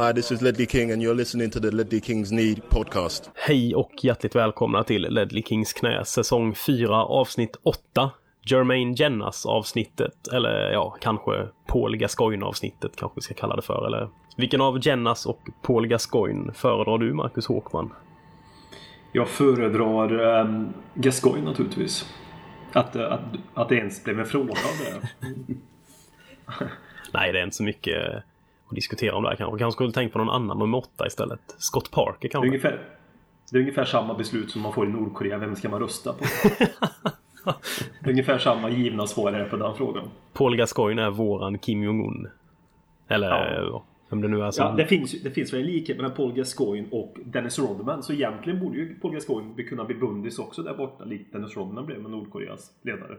Hi, this is Ledley King and you're listening to the Ledley Kings Need podcast. Hej och hjärtligt välkomna till Ledley Kings knä säsong 4 avsnitt 8. Jermaine Jennas avsnittet, eller ja, kanske Paul Gascoigne avsnittet kanske vi ska kalla det för. Eller vilken av Jennas och Paul Gascoigne föredrar du, Marcus Håkman? Jag föredrar um, Gascoigne naturligtvis. Att, att, att det ens blev en fråga av det. Nej, det är inte så mycket att diskutera om det här kanske. Kanske skulle tänkt på någon annan nummer åtta istället. Scott Parker kanske? Det är, ungefär, det är ungefär samma beslut som man får i Nordkorea. Vem ska man rösta på? det är ungefär samma givna svar är på den frågan. Paul Gascoigne är våran Kim Jong-Un. Eller ja. vem det nu är som... Ja, det finns, det finns väl en likhet mellan Paul Gascoigne och Dennis Rodman. Så egentligen borde ju Paul Gascoigne kunna bli bundis också där borta. Likt Dennis Rodman blev med Nordkoreas ledare.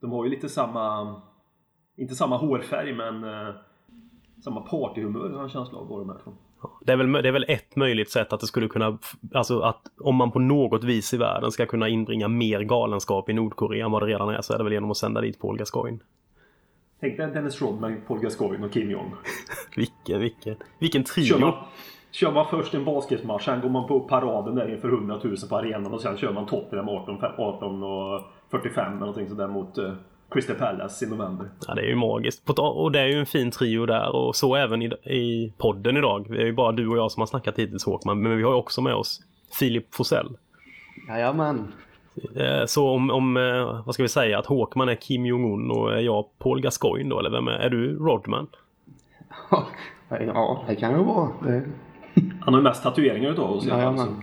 De har ju lite samma... Inte samma hårfärg men... Eh, samma partyhumör har en känsla av båda de här två. Det är, väl, det är väl ett möjligt sätt att det skulle kunna, alltså att om man på något vis i världen ska kunna inbringa mer galenskap i Nordkorea än vad det redan är så är det väl genom att sända dit Paul Gascoigne. Tänk dig Dennis Rodman, Paul Gascoigne och Kim Jong. vilken, vilken, vilken trio! Kör man, kör man först en basketmatch, sen går man på paraden där inför 100 000 på arenan och sen kör man Tottenham 18, 18 och 45 eller någonting sådär mot uh, Crystal Palace i november. Ja, det är ju magiskt. Och det är ju en fin trio där och så även i, i podden idag. Det är ju bara du och jag som har snackat hittills Håkman, men vi har ju också med oss Filip Forsell. Jajamän. Så om, om, vad ska vi säga, att Håkman är Kim Jong-Un och jag Paul Gascoigne då, eller vem är, är du Rodman? ja, det kan ju vara. Det... Han har ju mest tatueringar utav oss alla fall.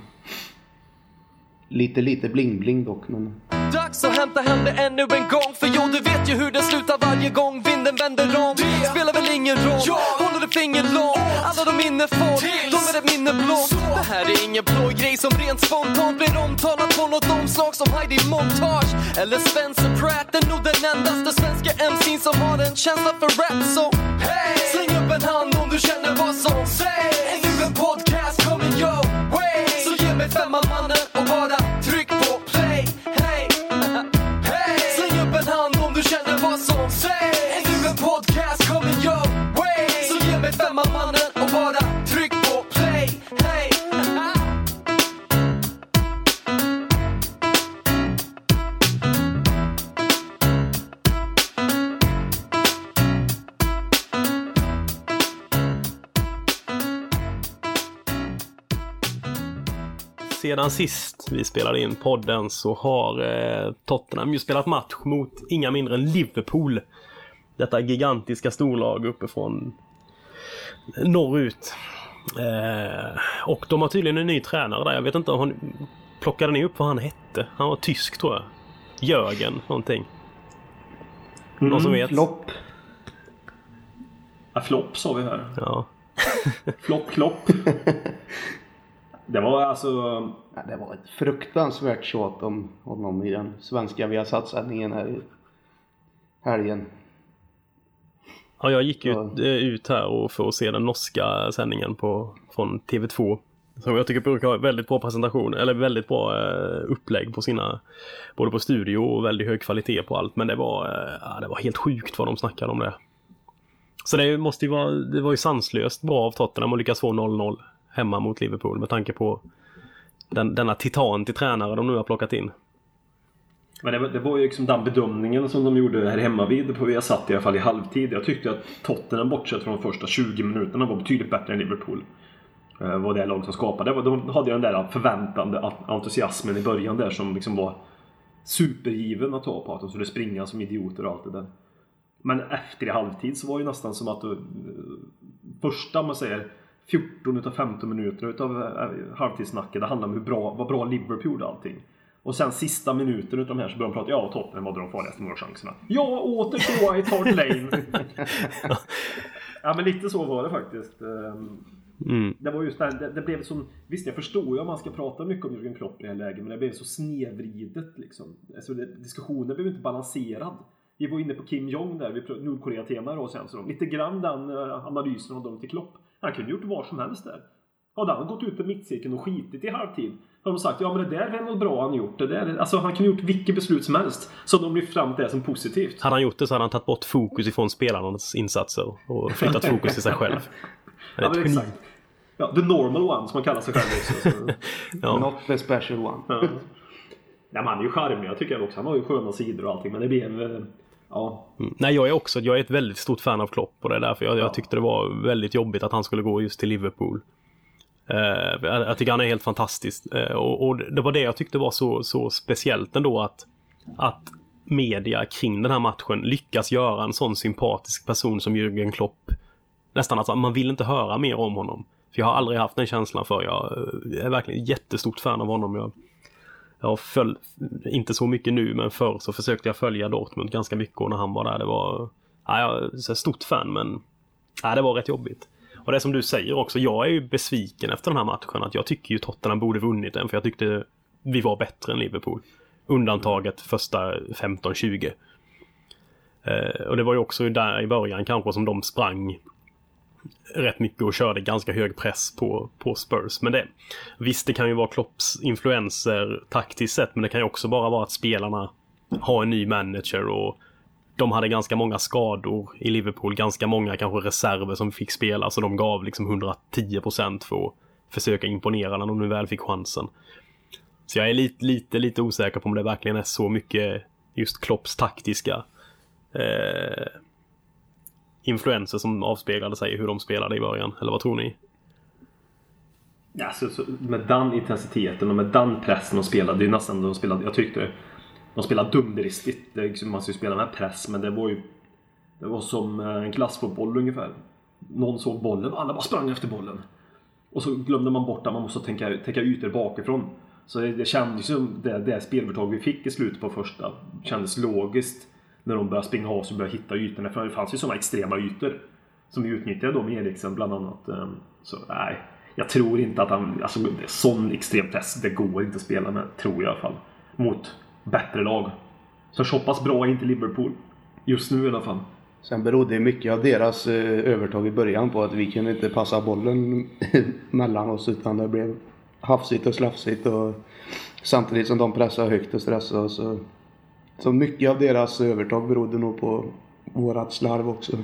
Lite, lite bling-bling dock, men... Dags att hämta hem det ännu en gång För jo, du vet ju hur det slutar varje gång vinden vänder om. Det spelar väl ingen roll, ja. håller du finger långt? Alla de minne får, de är ett minne blått. Det här är ingen blå grej som rent spontant blir omtalat på något omslag som Heidi Montage Eller Spencer Pratt, är nog den endaste svenska MC'n som har en känsla för rap Så hey! släng upp en hand om du känner vad som sägs. Är nu en podcast coming your way. Så ge mig femman Sedan sist vi spelade in podden så har eh, Tottenham ju spelat match mot inga mindre än Liverpool. Detta gigantiska storlag uppifrån norrut. Eh, och de har tydligen en ny tränare där. Jag vet inte om han plockade ni upp vad han hette? Han var tysk tror jag. Jörgen någonting. Någon Mm, som vet? Flopp. Ja, flopp sa vi här. Ja. Flopp, klopp. Det var alltså... Ja, det var ett fruktansvärt tjat om honom i den svenska Viasat-sändningen här i helgen. Ja, jag gick ut, Ja. eh, ut här och för att se den norska sändningen på, från TV2. Som jag tycker brukar ha väldigt bra presentation, eller väldigt bra eh, upplägg på sina, både på studio och väldigt hög kvalitet på allt. Men det var, eh, ja, det var helt sjukt vad de snackade om det. Så det måste ju vara, det var ju sanslöst bra av Tottenham att lyckas få 0-0 hemma mot Liverpool med tanke på den, denna titan till tränare de nu har plockat in. Men det var, det var ju liksom den bedömningen som de gjorde här hemma vid på vi har satt i alla fall i halvtid. Jag tyckte att Tottenham bortsett från de första 20 minuterna var betydligt bättre än Liverpool. Eh, var det lag som skapade. De hade ju den där förväntande entusiasmen i början där som liksom var supergiven att ta på. Att de skulle springa som idioter och allt det där. Men efter i halvtid så var det ju nästan som att du, första, man säger 14 utav 15 minuter utav eh, halvtidssnacket, det handlar om hur bra, vad bra Liverpool gjorde allting. Och sen sista minuten utav de här så började de prata, ja Tottenham hade de farligaste målchanserna. Ja, åter tvåa i Hart Lane. ja men lite så var det faktiskt. Ehm, Mm. Det var just det, här, det, det blev som, visst jag förstår ju om man ska prata mycket om Jürgen Klopp i det här läget, men det blev så snedvridet liksom. Alltså, det, diskussionen blev inte balanserad. Vi var inne på Kim Jong där, vi Nordkorea-tema och sen så lite grann den eh, analysen av dem till Klopp. Han kunde gjort vad som helst där. Hade han gått ut på mittcirkeln och skitit i halvtid har de sagt ja men det där är något bra han gjort. Det där, alltså han kunde gjort vilket beslut som helst. Så de lyft fram det som positivt. Hade han gjort det så hade han tagit bort fokus ifrån spelarnas insatser och flyttat fokus till sig själv. Ja, men exakt. Ja, the normal one som man kallar sig själv också. Så. Ja. Not the special one. Ja. Nej, men han är ju charmig, jag tycker också. Han har ju sköna sidor och allting. Men det blev... eh, Ja, Mm. Nej, jag är också jag är ett väldigt stort fan av Klopp och det är därför jag, Ja. jag tyckte det var väldigt jobbigt att han skulle gå just till Liverpool. Eh, jag, jag tycker han är helt fantastisk. Eh, och, och det var det jag tyckte var så, så speciellt ändå att, att media kring den här matchen lyckas göra en sån sympatisk person som Jürgen Klopp. Nästan att man vill inte höra mer om honom. För jag har aldrig haft den känslan för jag är verkligen jättestort fan av honom. Jag, jag föll, inte så mycket nu, men förr så försökte jag följa Dortmund ganska mycket och när han var där, det var, ja, jag är ett stort fan men, ja, det var rätt jobbigt. Och det som du säger också, jag är ju besviken efter den här matchen att jag tycker ju Tottenham borde vunnit den för jag tyckte vi var bättre än Liverpool. Undantaget första 15-20. Eh, och det var ju också där i början kanske som de sprang rätt mycket och körde ganska hög press på, på Spurs. Men det, visst, det kan ju vara Klopps influenser taktiskt sett, men det kan ju också bara vara att spelarna har en ny manager och de hade ganska många skador i Liverpool, ganska många kanske reserver som fick spela, så de gav liksom 110% för att försöka imponera när de nu väl fick chansen. Så jag är lite, lite, lite osäker på om det verkligen är så mycket just Klopps taktiska eh, influenser som avspeglade sig i hur de spelade i början. Eller vad tror ni? Ja, så, så, med den intensiteten och med den pressen de spelade, det är nästan de spelade, jag tyckte de spelade dumdristigt. Det liksom, man ska ju spela med press men det var ju Det var som eh, en klassfotboll ungefär. Någon såg bollen, och alla bara sprang efter bollen. Och så glömde man bort att man måste tänka, tänka ytor bakifrån. Så det, det kändes som det, det spelövertag vi fick i slutet på första kändes logiskt. När de började springa av och började hitta ytorna. För det fanns ju sådana extrema ytor. Som vi utnyttjade då med Eriksen bland annat. Ehm, så nej, jag tror inte att han... Alltså sån extrem press, det går inte att spela med. Tror jag i alla fall. Mot bättre lag. Så så pass bra är inte Liverpool. Just nu i alla fall. Sen berodde mycket av deras eh, övertag i början på att vi kunde inte passa bollen mellan oss utan det blev hafsigt och slafsigt och samtidigt som de pressade högt och stressade så, så mycket av deras övertag berodde nog på vårat slarv också.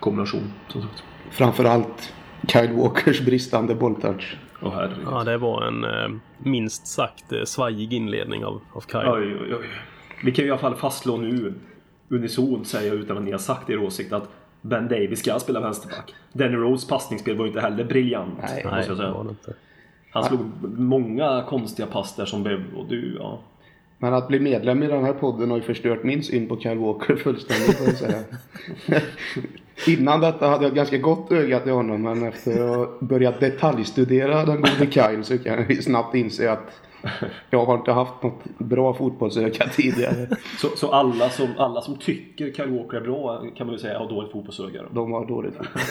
Kombination, som sagt. Framförallt Kyle Walkers bristande bolltouch. Herregud. Ja, det var en eh, minst sagt eh, svajig inledning av, av Kyle. Oj, oj, oj. Vi kan ju i alla fall fastslå nu, unison säger jag utan att ni har sagt er åsikt, att Ben Davis ska spela vänsterback. Danny Rose passningsspel var ju inte heller briljant. Nej. måste jag det säga. var det inte. Han slog många konstiga pass där som blev... Och du, ja. Men att bli medlem i den här podden har ju förstört min syn på Kyle Walker fullständigt får jag säga. Innan detta hade jag ganska gott öga till honom men efter att ha börjat detaljstudera den gode Kyle så kan jag snabbt inse att jag har inte haft något bra fotbollsöga tidigare. Så, så alla, som, alla som tycker Kyle Walker är bra kan man ju säga har dåligt fotbollsöga. då. De har dåligt fotboll.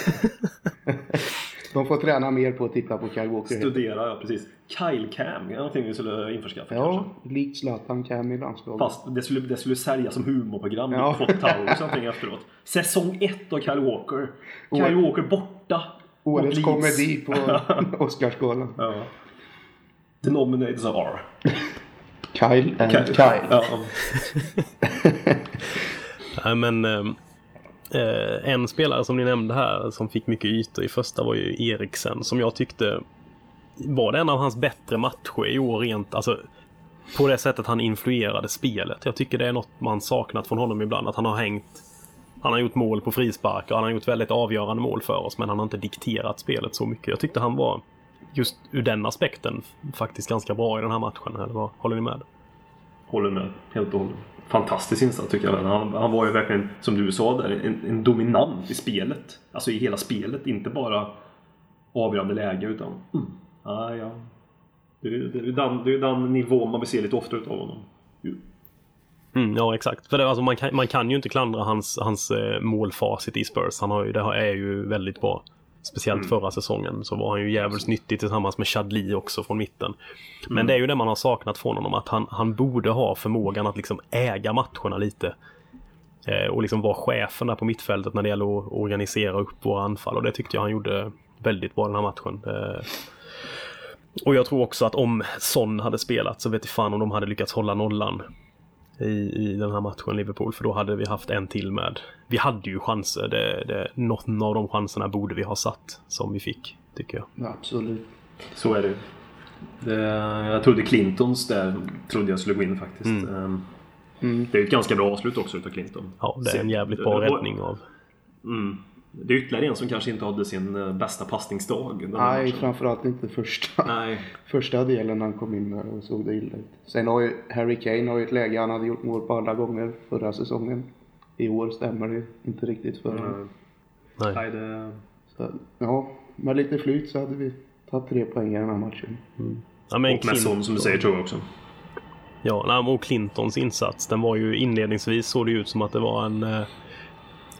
De får träna mer på att titta på Kyle Walker. Studera, ja precis. Kyle Cam, är någonting vi skulle införskaffa Ja, kanske. likt Zlatan Cam i landslaget. Fast det skulle, det skulle säljas som humorprogram. Ja. Ja. Fått Towers någonting efteråt. Säsong 1 av Kyle Walker. Kyle År- Walker borta. Årets komedi på Oscarsgalan. Ja. The nominators are... Kyle and Kyle. Kyle. Ja. Nej, men eh, eh, en spelare som ni nämnde här som fick mycket ytor i första var ju Eriksen som jag tyckte var det en av hans bättre matcher i år rent, alltså på det sättet han influerade spelet. Jag tycker det är något man saknat från honom ibland, att han har hängt han har gjort mål på frisparkar, han har gjort väldigt avgörande mål för oss men han har inte dikterat spelet så mycket. Jag tyckte han var just ur den aspekten faktiskt ganska bra i den här matchen. Eller vad, håller ni med? Håller med. Helt och hållet. Fantastisk insats tycker jag. Han, han var ju verkligen, som du sa där, en, en dominant i spelet. Alltså i hela spelet. Inte bara avgörande läge utan... Mm. Ja, ja. Det är är den, det är den nivå man vill se lite ofta utav honom. Ju. Mm, ja exakt. För det, alltså, man, kan, man kan ju inte klandra hans, hans eh, målfacit i Spurs. Han har ju, det är ju väldigt bra. Speciellt förra säsongen så var han ju jävligt nyttig tillsammans med Chadli också från mitten. Men det är ju det man har saknat från honom att han, han borde ha förmågan att liksom äga matcherna lite. Eh, och liksom vara chefen där på mittfältet när det gäller att organisera upp våra anfall och det tyckte jag han gjorde väldigt bra den här matchen. Eh, och jag tror också att om Son hade spelat så vet jag fan om de hade lyckats hålla nollan. I, i den här matchen Liverpool för då hade vi haft en till med. Vi hade ju chanser. Det, det, någon av de chanserna borde vi ha satt som vi fick tycker jag. Ja, absolut. Så är det. det jag trodde Clintons där trodde jag skulle gå in faktiskt. Ehm, Det är ett ganska bra avslut också utav Clinton. Ja, det är en jävligt bra räddning av. Mm. Det är ytterligare en som kanske inte hade sin eh, bästa passningsdag. Nej, matchen. framförallt inte första, Nej. första delen när han kom in där och såg det illa ut. Sen har ju Harry Kane har ju ett läge han hade gjort mål på alla gånger förra säsongen. I år stämmer det inte riktigt för honom. Nej. Nej, det... Så, ja, med lite flyt så hade vi tagit tre poäng i den här matchen. Ja, men Och med sån som du säger tror jag också. Ja, och Clintons insats, den var ju inledningsvis såg det ut som att det var en...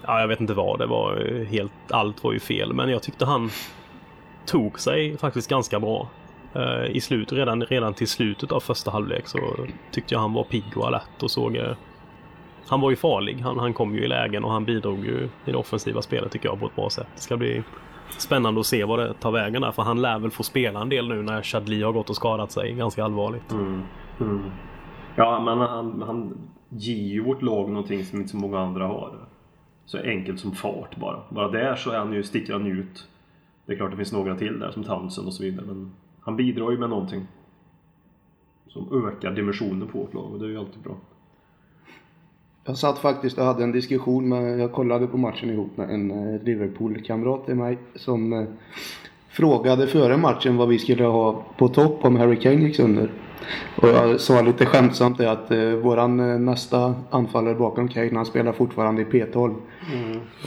Ja, jag vet inte vad det var. Helt, allt var ju fel, men jag tyckte han tog sig faktiskt ganska bra. Eh, I slut, redan, redan till slutet av första halvlek så tyckte jag han var pigg och alert och såg... Eh, han var ju farlig. Han, han kom ju i lägen och han bidrog ju i det offensiva spelet tycker jag på ett bra sätt. Det ska bli spännande att se vad det tar vägen där, för han lär väl få spela en del nu när Chadli har gått och skadat sig ganska allvarligt. Mm, mm. Ja, men han, han ger ju vårt lag någonting som inte så många andra har. Så enkelt som fart bara. Bara där så är han ju, sticker han ut. Det är klart det finns några till där som Townsend och så vidare. Men han bidrar ju med någonting. Som ökar dimensionen på vårt lag och det är ju alltid bra. Jag satt faktiskt och hade en diskussion med, jag kollade på matchen ihop med en eh, Liverpool-kamrat till mig som eh, frågade före matchen vad vi skulle ha på topp om Harry Kane gick sönder. Och jag sa lite skämtsamt det att eh, våran eh, nästa anfallare bakom Kane han spelar fortfarande i P12.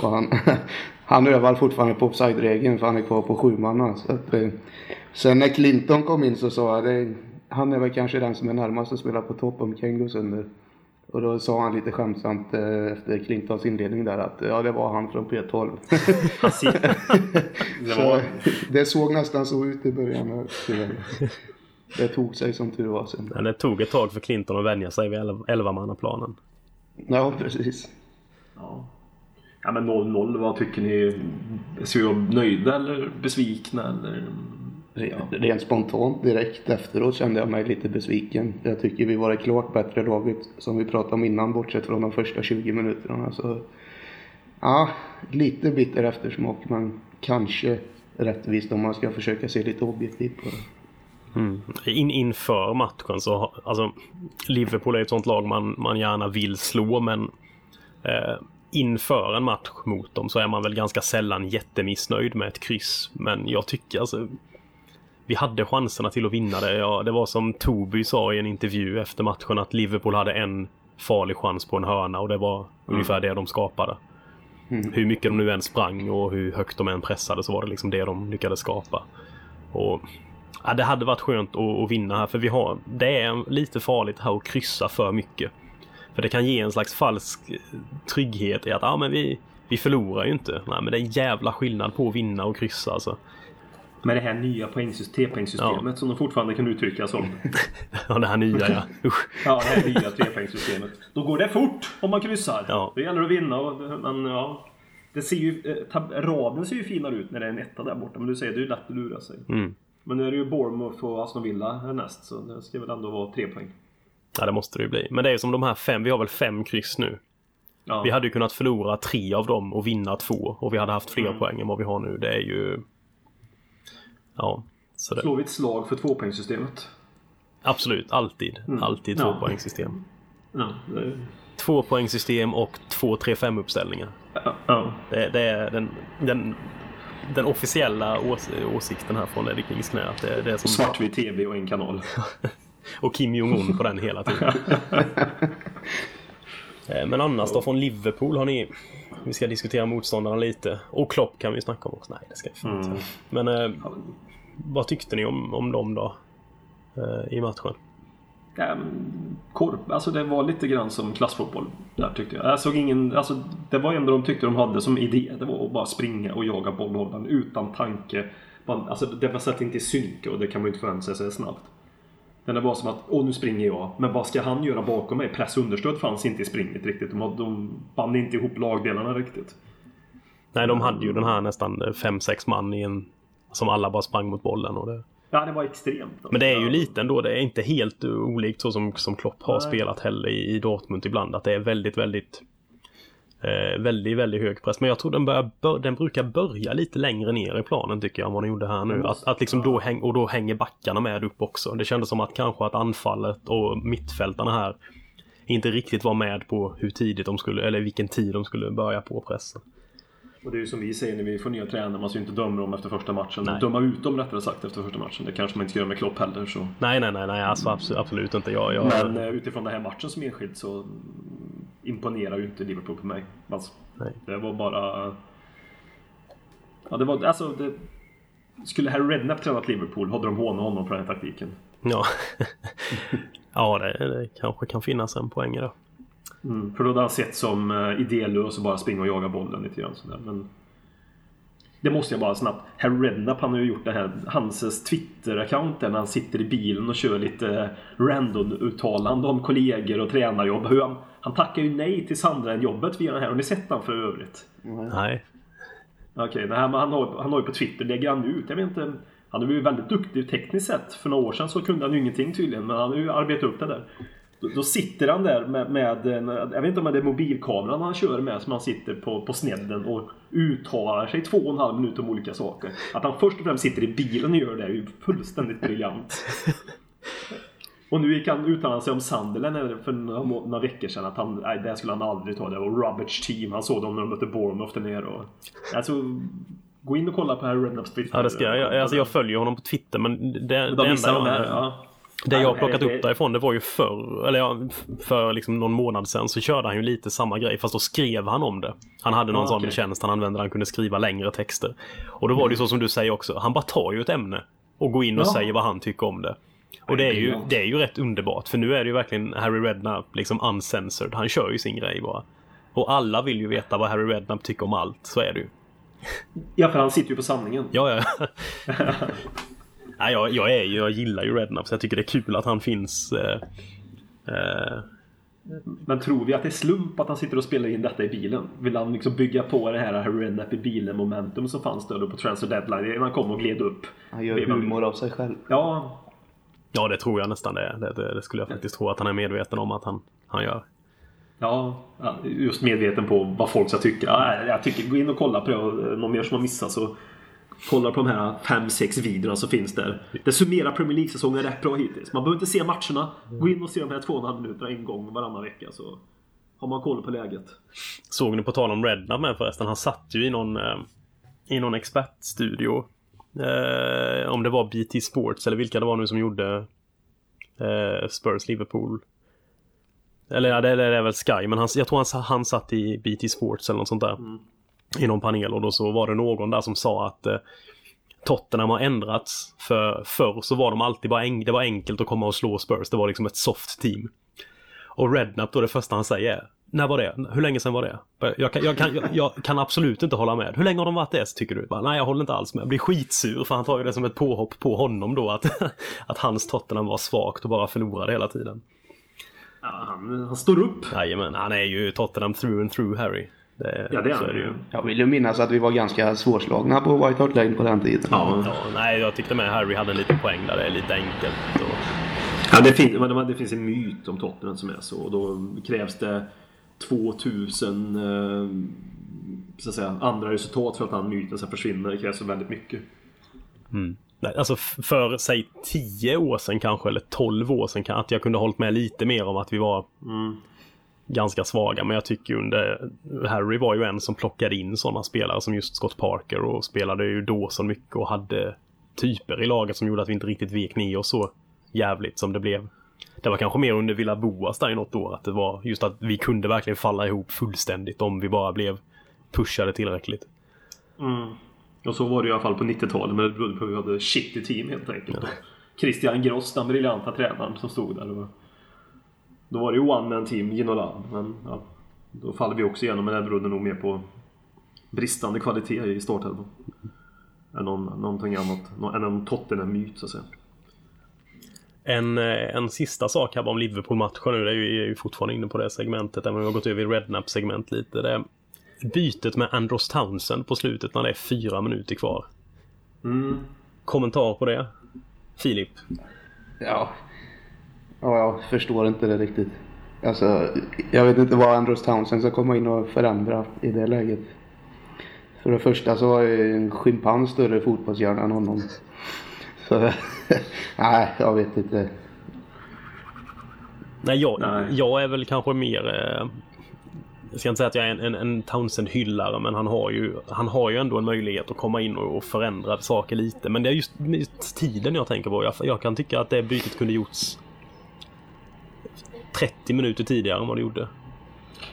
Och han, han övar fortfarande på offside-regeln för han är kvar på sjumanna. Så att, eh, sen när Clinton kom in så sa jag det, han är väl kanske den som är närmast att spela på topp om Kane går sönder. Och då sa han lite skämtsamt eh, efter Clintons inledning där att ja det var han från P12. Han ser- det så, det såg nästan så ut i början. tyvärr. Det tog sig som tur var sen. Men det tog ett tag för Clinton att vänja sig vid 11-mannaplanen. Ja precis. ja. ja men 0-0, vad tycker ni? Vi vara nöjda eller besvikna eller? Re- Rent spontant direkt efteråt kände jag mig lite besviken. Jag tycker vi var det klart bättre laget som vi pratade om innan bortsett från de första 20 minuterna. Så, ja, lite bitter eftersmak men kanske rättvist om man ska försöka se lite objektivt på det. In, inför matchen så, alltså Liverpool är ett sånt lag man, man gärna vill slå men eh, inför en match mot dem så är man väl ganska sällan jättemissnöjd med ett kryss. Men jag tycker alltså vi hade chanserna till att vinna det. Ja, det var som Toby sa i en intervju efter matchen att Liverpool hade en farlig chans på en hörna och det var ungefär det de skapade. Hur mycket de nu än sprang och hur högt de än pressade så var det liksom det de lyckades skapa. Och Ja, det hade varit skönt att, att vinna här för vi har, det är lite farligt här att kryssa för mycket. För det kan ge en slags falsk eh, trygghet i att ja, men vi, vi förlorar ju inte. Nej, men det är en jävla skillnad på att vinna och kryssa alltså. Med det här nya poängsystemet, T-poängsystemet som de fortfarande kan uttrycka som. Ja, det här nya ja. Usch. Ja, det här nya trepoängssystemet. Då går det fort om man kryssar. Ja. Då gäller det att vinna. Och, men ja, det ser ju, eh, raden ser ju finare ut när det är en etta där borta. Men du säger det är ju lätt att lura sig. Mm. Men nu är det ju Bournemouth och Aston Villa härnäst. Så det ska väl ändå vara tre poäng. Ja, det måste det ju bli. Men det är som de här fem, vi har väl fem kryss nu. Ja. Vi hade ju kunnat förlora tre av dem och vinna två och vi hade haft fler poäng än vad vi har nu. Det är ju... Ja, så det... Slår vi ett slag för tvåpoängssystemet? Absolut, alltid. Alltid Ja. tvåpoängssystem. Ja. det- Tvåpoängssystem och 2-3-5 uppställningar. Ja. ja. Det, det är den, den, den officiella ås, åsikten här från Eddie Kings knä. Att det, det är som, Svartvit TV och en kanal. och Kim Jong-Un på den hela tiden. Eh, Men annars då från Liverpool har ni... Vi ska diskutera motståndarna lite. Och Klopp kan vi snacka om också. Nej, det ska vi inte. Men eh, vad tyckte ni om, om dem då? Eh, I matchen? Korp, alltså det var lite grann som klassfotboll där tyckte jag. jag såg ingen, alltså, det var ändå de tyckte de hade som idé. Det var att bara springa och jaga bollhållaren utan tanke. Man, alltså, det var satt inte i synk och det kan man ju inte förvänta sig snabbt. Men det var som att, åh nu springer jag. Men vad ska han göra bakom mig? Press och understöd fanns inte i springet riktigt. De, hade- de band inte ihop lagdelarna riktigt. Nej, de hade ju den här nästan 5-6 man i en... Som alla bara sprang mot bollen och det... Ja, det var extremt. Men det är ju lite ändå, det är inte helt olikt så som, som Klopp har Nej. spelat heller i, i Dortmund ibland. Att det är väldigt, väldigt eh, väldigt, väldigt hög press. Men jag tror den, börjar, bör, den brukar börja lite längre ner i planen tycker jag än vad den gjorde här nu. Att, att liksom då häng, och då hänger backarna med upp också. Det kändes som att kanske att anfallet och mittfältarna här inte riktigt var med på hur tidigt de skulle, eller vilken tid de skulle börja på pressen. Och det är ju som vi säger när vi får nya tränare, man ska ju inte döma dem efter första matchen. Nej. Döma ut dem rättare sagt efter första matchen. Det kanske man inte göra med Klopp heller. Så. Nej, nej, nej, nej alltså absolut, absolut inte. Jag, jag, Men eh, utifrån den här matchen som enskild så mm, imponerar ju inte Liverpool på mig. Alltså, Nej. det var bara... Ja, det var alltså... Det... Skulle Harry Redknapp tränat Liverpool hade de hånat honom för den här taktiken. Ja, ja det, det kanske kan finnas en poäng i det. Mm, för då hade han sett som uh, idélös och bara springa och jaga bollen lite grann sådär. Men det måste jag bara snabbt. Harry Redknapp han har ju gjort det här, hans Twitter-account där när han sitter i bilen och kör lite random-uttalande om kollegor och tränarjobb. Hur han, han tackar ju nej till Sandra-jobbet via den här. Har ni sett han för övrigt? Nej. Okej, men han, har, han har ju på Twitter, lägger han ut, jag vet inte. Han är ju väldigt duktig tekniskt sett. För några år sedan så kunde han ju ingenting tydligen, men han har ju arbetat upp det där. Då, då sitter han där med, med en, jag vet inte om det är mobilkameran han kör med, som han sitter på, på snedden och uttalar sig två och en halv minut om olika saker. Att han först och främst sitter i bilen och gör det är ju fullständigt briljant. Och nu gick han uttala sig om Sunderland för några, några veckor sedan att han, nej det skulle han aldrig ta. Det var rubbish team. Han såg dem när de mötte Bournemouth där nere och... Alltså, gå in och kolla på Harry Redknapps Twitter. Ja, det ska jag. jag. Alltså jag följer honom på Twitter men det, det De enda missar de jag, här, ja. Det jag har plockat upp därifrån det var ju förr, eller ja, för liksom någon månad sedan så körde han ju lite samma grej fast då skrev han om det. Han hade någon Ja, sån okej. tjänst han använde där han kunde skriva längre texter. Och då var det ju så som du säger också, han bara tar ju ett ämne och går in och Ja. säger vad han tycker om det. Och det är, ju, det är ju rätt underbart för nu är det ju verkligen Harry Redknapp liksom uncensored. Han kör ju sin grej bara. Och alla vill ju veta vad Harry Redknapp tycker om allt, så är det ju. Ja, för han sitter ju på sanningen. Ja, ja. Nej, jag, jag, är ju, jag gillar ju Redknapp så jag tycker det är kul att han finns. Eh, eh, Men tror vi att det är slump att han sitter och spelar in detta i bilen? Vill han liksom bygga på det här Redknapp i bilen momentum som fanns där då på transfer deadline han kom och gled upp? Han gör humor av sig själv. Ja, ja, det tror jag nästan det är. Det, det, det skulle jag faktiskt tro att han är medveten om att han, han gör. Ja, ja, just medveten på vad folk ska tycka. Ja, jag tycker, gå in och kolla på det. Någon mer som har missat så kolla på de här 5-6 videorna som finns där. Det summerar Premier League-säsongen rätt bra hittills. Man behöver inte se matcherna. Gå in och se de här 2,5 minuterna en gång varannan vecka så har man koll på läget. Såg ni på tal om Redknapp med förresten? Han satt ju i någon, eh, i någon expertstudio. Eh, om det var BT Sports eller vilka det var nu som gjorde eh, Spurs Liverpool. Eller ja, det, det är väl Sky, men han, jag tror han, han satt i BT Sports eller något sånt där. I någon panel och då så var det någon där som sa att eh, Tottenham har ändrats. För förr så var de alltid bara en, det var enkelt att komma och slå Spurs. Det var liksom ett soft team. Och Redknapp då det första han säger är När var det? Hur länge sedan var det? Jag kan, jag, kan, jag, jag kan absolut inte hålla med. Hur länge har de varit det tycker du? Bara, Nej jag håller inte alls med. Jag blir skitsur för han tar ju det som ett påhopp på honom då att, att hans Tottenham var svagt och bara förlorade hela tiden. Ja, han, han står upp. Jajamän, han är ju Tottenham through and through Harry. Det, Ja, det är så han det ju. Jag vill ju minnas att vi var ganska svårslagna på White Hart Lane på den tiden. Ja, Ja, nej, jag tyckte med Harry hade en liten poäng där. Det är lite enkelt. Och... Ja, det, fin- men det finns en myt om Tottenham som är så. Och då krävs det 2000 eh, så att säga, andra resultat för att den myten ska försvinna. Det krävs så väldigt mycket. Nej, Alltså för säg 10 år sedan kanske, eller 12 år sedan kan att jag kunde hållit med lite mer om att vi var ganska svaga. Men jag tycker under Harry var ju en som plockade in sådana spelare som just Scott Parker och spelade ju då så mycket och hade typer i laget som gjorde att vi inte riktigt vek ner oss så jävligt som det blev. Det var kanske mer under Villa Boas där i något år att det var just att vi kunde verkligen falla ihop fullständigt om vi bara blev pushade tillräckligt. Och så var det i alla fall på 90-talet. Men det berodde på att vi hade shitty team helt enkelt. Och Christian Gross, den briljanta tränaren som stod där. Och då var det ju one man team, Ginolan. Men ja, då faller vi också igenom. Men det berodde nog mer på bristande kvalitet i startelvan. Än någon, någonting annat. Nå- Än en Tottenham-myt så att säga. En, eh, en sista sak här om Liverpool-matchen nu. Det är ju, är ju fortfarande inne på det segmentet. Även om vi har gått över i Rednap-segment lite. Det är bytet med Andros Townsend på slutet när det är fyra minuter kvar. Mm. Kommentar på det? Filip? Ja. Ja, jag förstår inte det riktigt. Alltså, jag vet inte vad Andros Townsend ska komma in och förändra i det läget. För det första så har ju en schimpans större fotbollshjärna än honom. Så, nej, jag vet inte. Nej, jag, Nej. jag är väl kanske mer... Eh, jag ska inte säga att jag är en, en, en Townsend-hyllare men han har, ju, han har ju ändå en möjlighet att komma in och, och förändra saker lite. Men det är just, just tiden jag tänker på. Jag, jag kan tycka att det bytet kunde gjorts 30 minuter tidigare än vad det gjorde.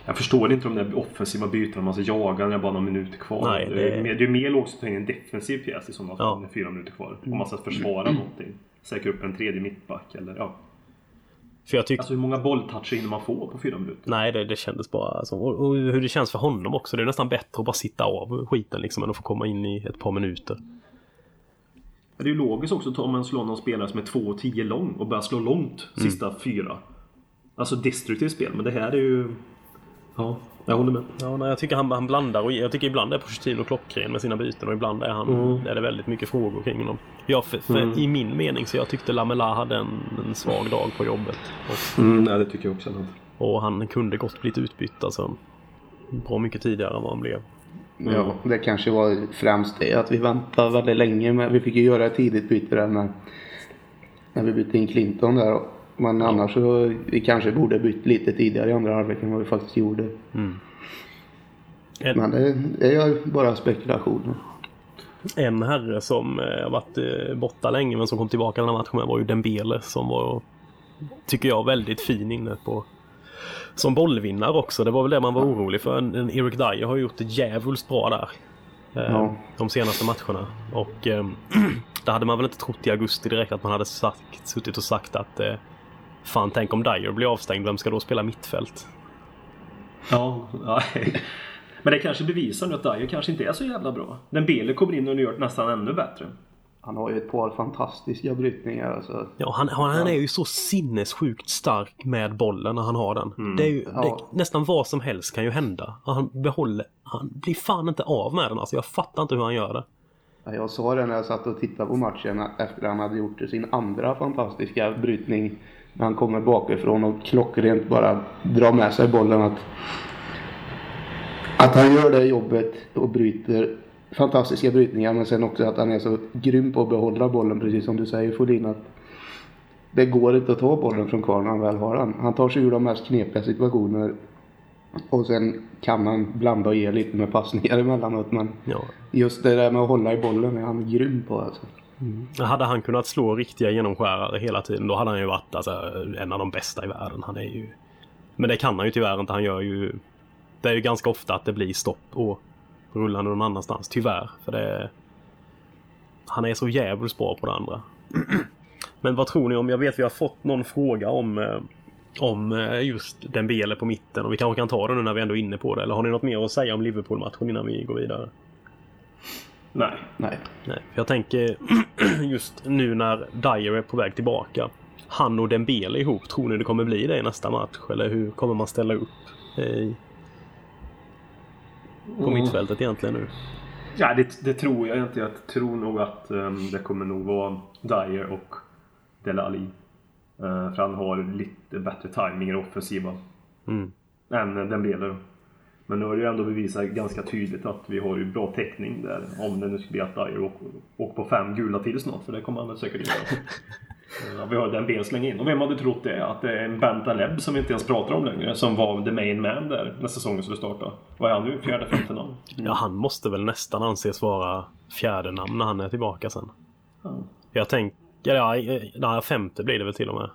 Jag förstår inte de där offensiva bytena man ska jaga när det är bara några minuter kvar. Nej, det... det- är mer, det är mer logiskt att ta in en defensiv pjäs i sådana fall. Ja. Fyra minuter kvar. Om man ska försvara någonting. Säkra upp en tredje mittback eller ja. För jag tyckte... Alltså hur många bolltoucher hinner man få på fyra minuter? Nej, det, det kändes bara så. Och, och hur det känns för honom också. Det är nästan bättre att bara sitta av skiten liksom än att få komma in i ett par minuter. Det är ju logiskt också att om man slår någon spelare som är 2,10 lång och börjar slå långt Mm. sista fyra. Alltså destruktivt spel. Men det här är ju... Ja, jag håller med. Ja, nej, jag tycker han, han blandar och jag tycker ibland är Pochettino klockren med sina byten och ibland är han Mm. är det väldigt mycket frågor kring honom. Ja, för, för I min mening så jag tyckte Lamela hade en, en svag dag på jobbet. Och, Mm, nej, det tycker jag också. och han kunde gott blivit utbytt alltså. Bra mycket tidigare än vad han blev. Ja, det kanske var främst det att vi väntade väldigt länge. Men vi fick ju göra ett tidigt byte där med, när vi bytte in Clinton där. Men annars så vi kanske borde bytt lite tidigare i andra halvlek än vad vi faktiskt gjorde. En, Men det, det är ju bara spekulationer. en herre som eh, har varit eh, borta länge men som kom tillbaka den här matchen var ju Dembele som var, tycker jag, väldigt fin inne på som bollvinnare också. Det var väl det man var orolig för. En, en Eric Dyer har gjort det djävulskt bra där. Eh, Ja. De senaste matcherna. Och eh, det hade man väl inte trott i augusti direkt att man hade sagt, suttit och sagt att eh, Fan tänk om Dyer blir avstängd, vem ska då spela mittfält? Ja, nej. Men det kanske bevisar nu att Dyer kanske inte är så jävla bra. Den Bele kommer in och gör det nästan ännu bättre. Han har ju ett par fantastiska brytningar. Alltså. Ja, han, han, han är ju så sinnessjukt stark med bollen när han har den. Det är ju, Ja. det, nästan vad som helst kan ju hända. Han behåller, han blir fan inte av med den alltså. Jag fattar inte hur han gör det. Ja, Jag sa det när jag satt och tittade på matchen att efter han hade gjort sin andra fantastiska brytning. När han kommer bakifrån och klockrent bara drar med sig bollen. Att, att han gör det jobbet och bryter fantastiska brytningar. Men sen också att han är så grym på att behålla bollen precis som du säger Folin. Att det går inte att ta bollen från kvar när han väl har den. Han tar sig ur de mest knepiga situationer. Och sen kan han blanda och ge lite med passningar emellanåt. Men Ja. Just det där med att hålla i bollen är han grym på alltså. Mm. Hade han kunnat slå riktiga genomskärare hela tiden då hade han ju varit alltså, en av de bästa i världen. Han är ju... Men det kan han ju tyvärr inte. Han gör ju... Det är ju ganska ofta att det blir stopp och rullande någon annanstans. Tyvärr. För det... Han är så jävligt bra på det andra. Men vad tror ni om... Jag vet vi har fått någon fråga om... Eh, om eh, just den Dembele på mitten och vi kanske kan ta det nu när vi ändå är inne på det. Eller har ni något mer att säga om Liverpool-matchen innan vi går vidare? Nej. Nej. Nej, för jag tänker just nu när Dyer är på väg tillbaka. Han och Dembele ihop, tror ni det kommer bli det i nästa match? Eller hur kommer man ställa upp i, på Mm. mittfältet egentligen nu? Ja, det, det tror jag inte. Jag tror nog att ehm, det kommer nog vara Dyer och Dele Alli. Eh, för han har lite bättre timing i det offensiva. Mm. Än Dembele då. Men nu har det ju ändå bevisat ganska tydligt att vi har ju bra täckning där. Om det nu skulle bli att Dyer åker, åker på fem gula till snart. För det kommer han väl säkert göra. Ja, vi har Dembele slänga in. Och vem hade trott det? Att det är en Bentaleb som vi inte ens pratar om längre. Som var the main man där när säsongen skulle starta. Vad är han nu? Fjärde, femte namn? Ja, han måste väl nästan anses vara fjärde namn när han är tillbaka sen. Ja. Jag tänker, ja, nej, femte blir det väl till och med.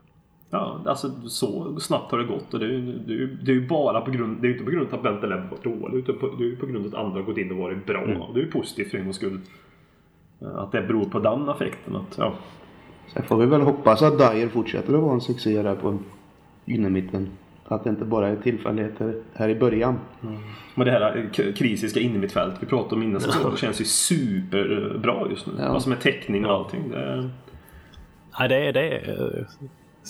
Ja, alltså så snabbt har det gått och det är ju det är, bara på grund, det är inte på grund av att Bentaleb varit dålig utan på, det är ju på grund av att andra har gått in och varit bra. Det är ju positivt för en gångs skull. Eh, Att det beror på den effekten att, ja. Sen får vi väl hoppas att Dyer fortsätter att vara en succé där på innermitten. Att det inte bara är tillfälligheter här i början. Men det här eh, krisiska innermittfält vi pratade om innan säsongen känns ju superbra just nu. Ja. Alltså med täckning och allting. Det är, Nej, det är, det är eh,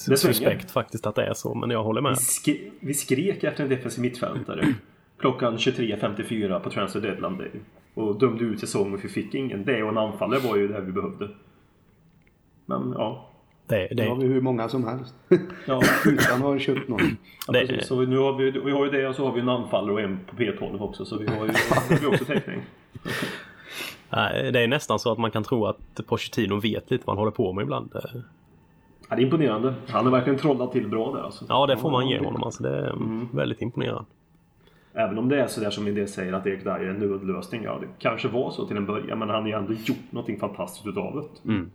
Det svänger. suspekt faktiskt att det är så, men jag håller med. vi, skri, vi skrek efter en defensiv mittfältare klockan 23.54 på Transfer Deadline Day. Och dömde ut säsongen för vi fick ingen. Det och en anfallare var ju det vi behövde. Men ja. Det, Det har det, vi hur många som helst. ja. Utan att ha köpt någon. Ja, Det- precis. Så nu har vi, vi har ju det och så har vi en anfallare och en på P12 också. Så vi har ju vi har också täckning. det är nästan så att man kan tro att Pochettino vet lite vad han håller på med ibland. Eh, Ja, det är imponerande. Han har verkligen trollat till bra där alltså. Ja, det får man ge honom. Alltså, det är väldigt imponerande. Även om det är sådär som en del säger att Erik Dyer är en nödlösning. Ja, det kanske var så till en början. Men han har ju ändå gjort någonting fantastiskt utav det. Mm.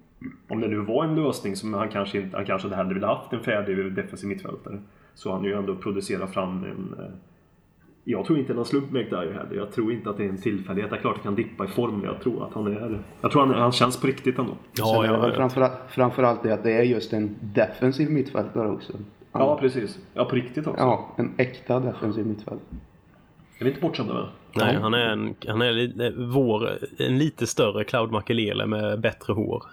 Om det nu var en lösning som han kanske inte, han kanske hade hellre ville haft en färdig defensiv mittfältare. Så han ju ändå producerat fram en... Jag tror inte det är någon slump med Dyer heller. Jag tror inte att det är en tillfällighet. Det är klart att han kan dippa i form. men Jag tror att han är... Jag tror han, han känns på riktigt ändå. Sen Ja, väl ja, framförallt, framförallt det att det är just en defensiv mittfältare också. Ja, precis. Ja, på riktigt också. Ja, en äkta defensiv mittfältare. Är vi inte bortskämda med? nej, han är, en, han är lite, vår, en lite större Cloud Makelele med bättre hår.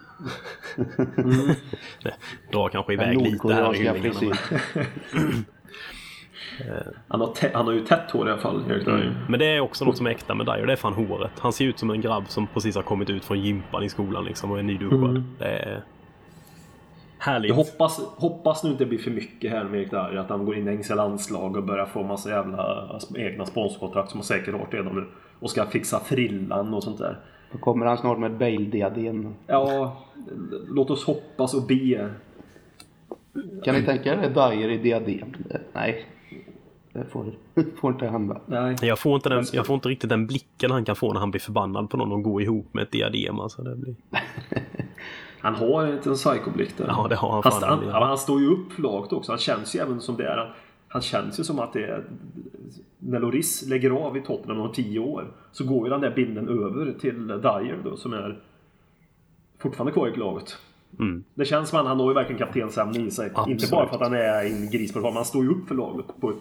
Nej, Drar kanske iväg lite här i hyllningarna. frisyr. Han har, han har ju tätt hår i alla fall, Erik Dyer. Men det är också något som är äkta med Dyer. Det är fan håret. Han ser ut som en grabb som precis har kommit ut från gympan i skolan liksom och är nyduschad. Det är härligt. Jag hoppas, hoppas nu inte det blir för mycket här med Erik Dyer. Att han går in i engelska landslag och börjar få massa jävla egna sponsorkontrakt som han säkert har redan nu. Och ska fixa frillan och sånt där. Då kommer han snart med ett Bale-diadem. Ja, låt oss hoppas och be. Kan ni tänka er Dyer i diadem? Nej. Det får, får inte hända. Nej. Jag får, inte den, jag får inte riktigt den blicken han kan få när han blir förbannad på någon och går ihop med ett diadem. Alltså, det blir... Han har en liten psykoblick där. Ja, det har han han, fan. han, ja, han står ju upp för laget också. Han känns ju även som det är. Han, han känns ju som att det är... När Loris lägger av i Tottenham om tio år så går ju den där bilden över till Dyer då som är fortfarande kvar i laget. Mm. Det känns som att han har ju verkligen kaptensämne i sig. Absolut. Inte bara för att han är en gris på det, men han står ju upp för laget på ett,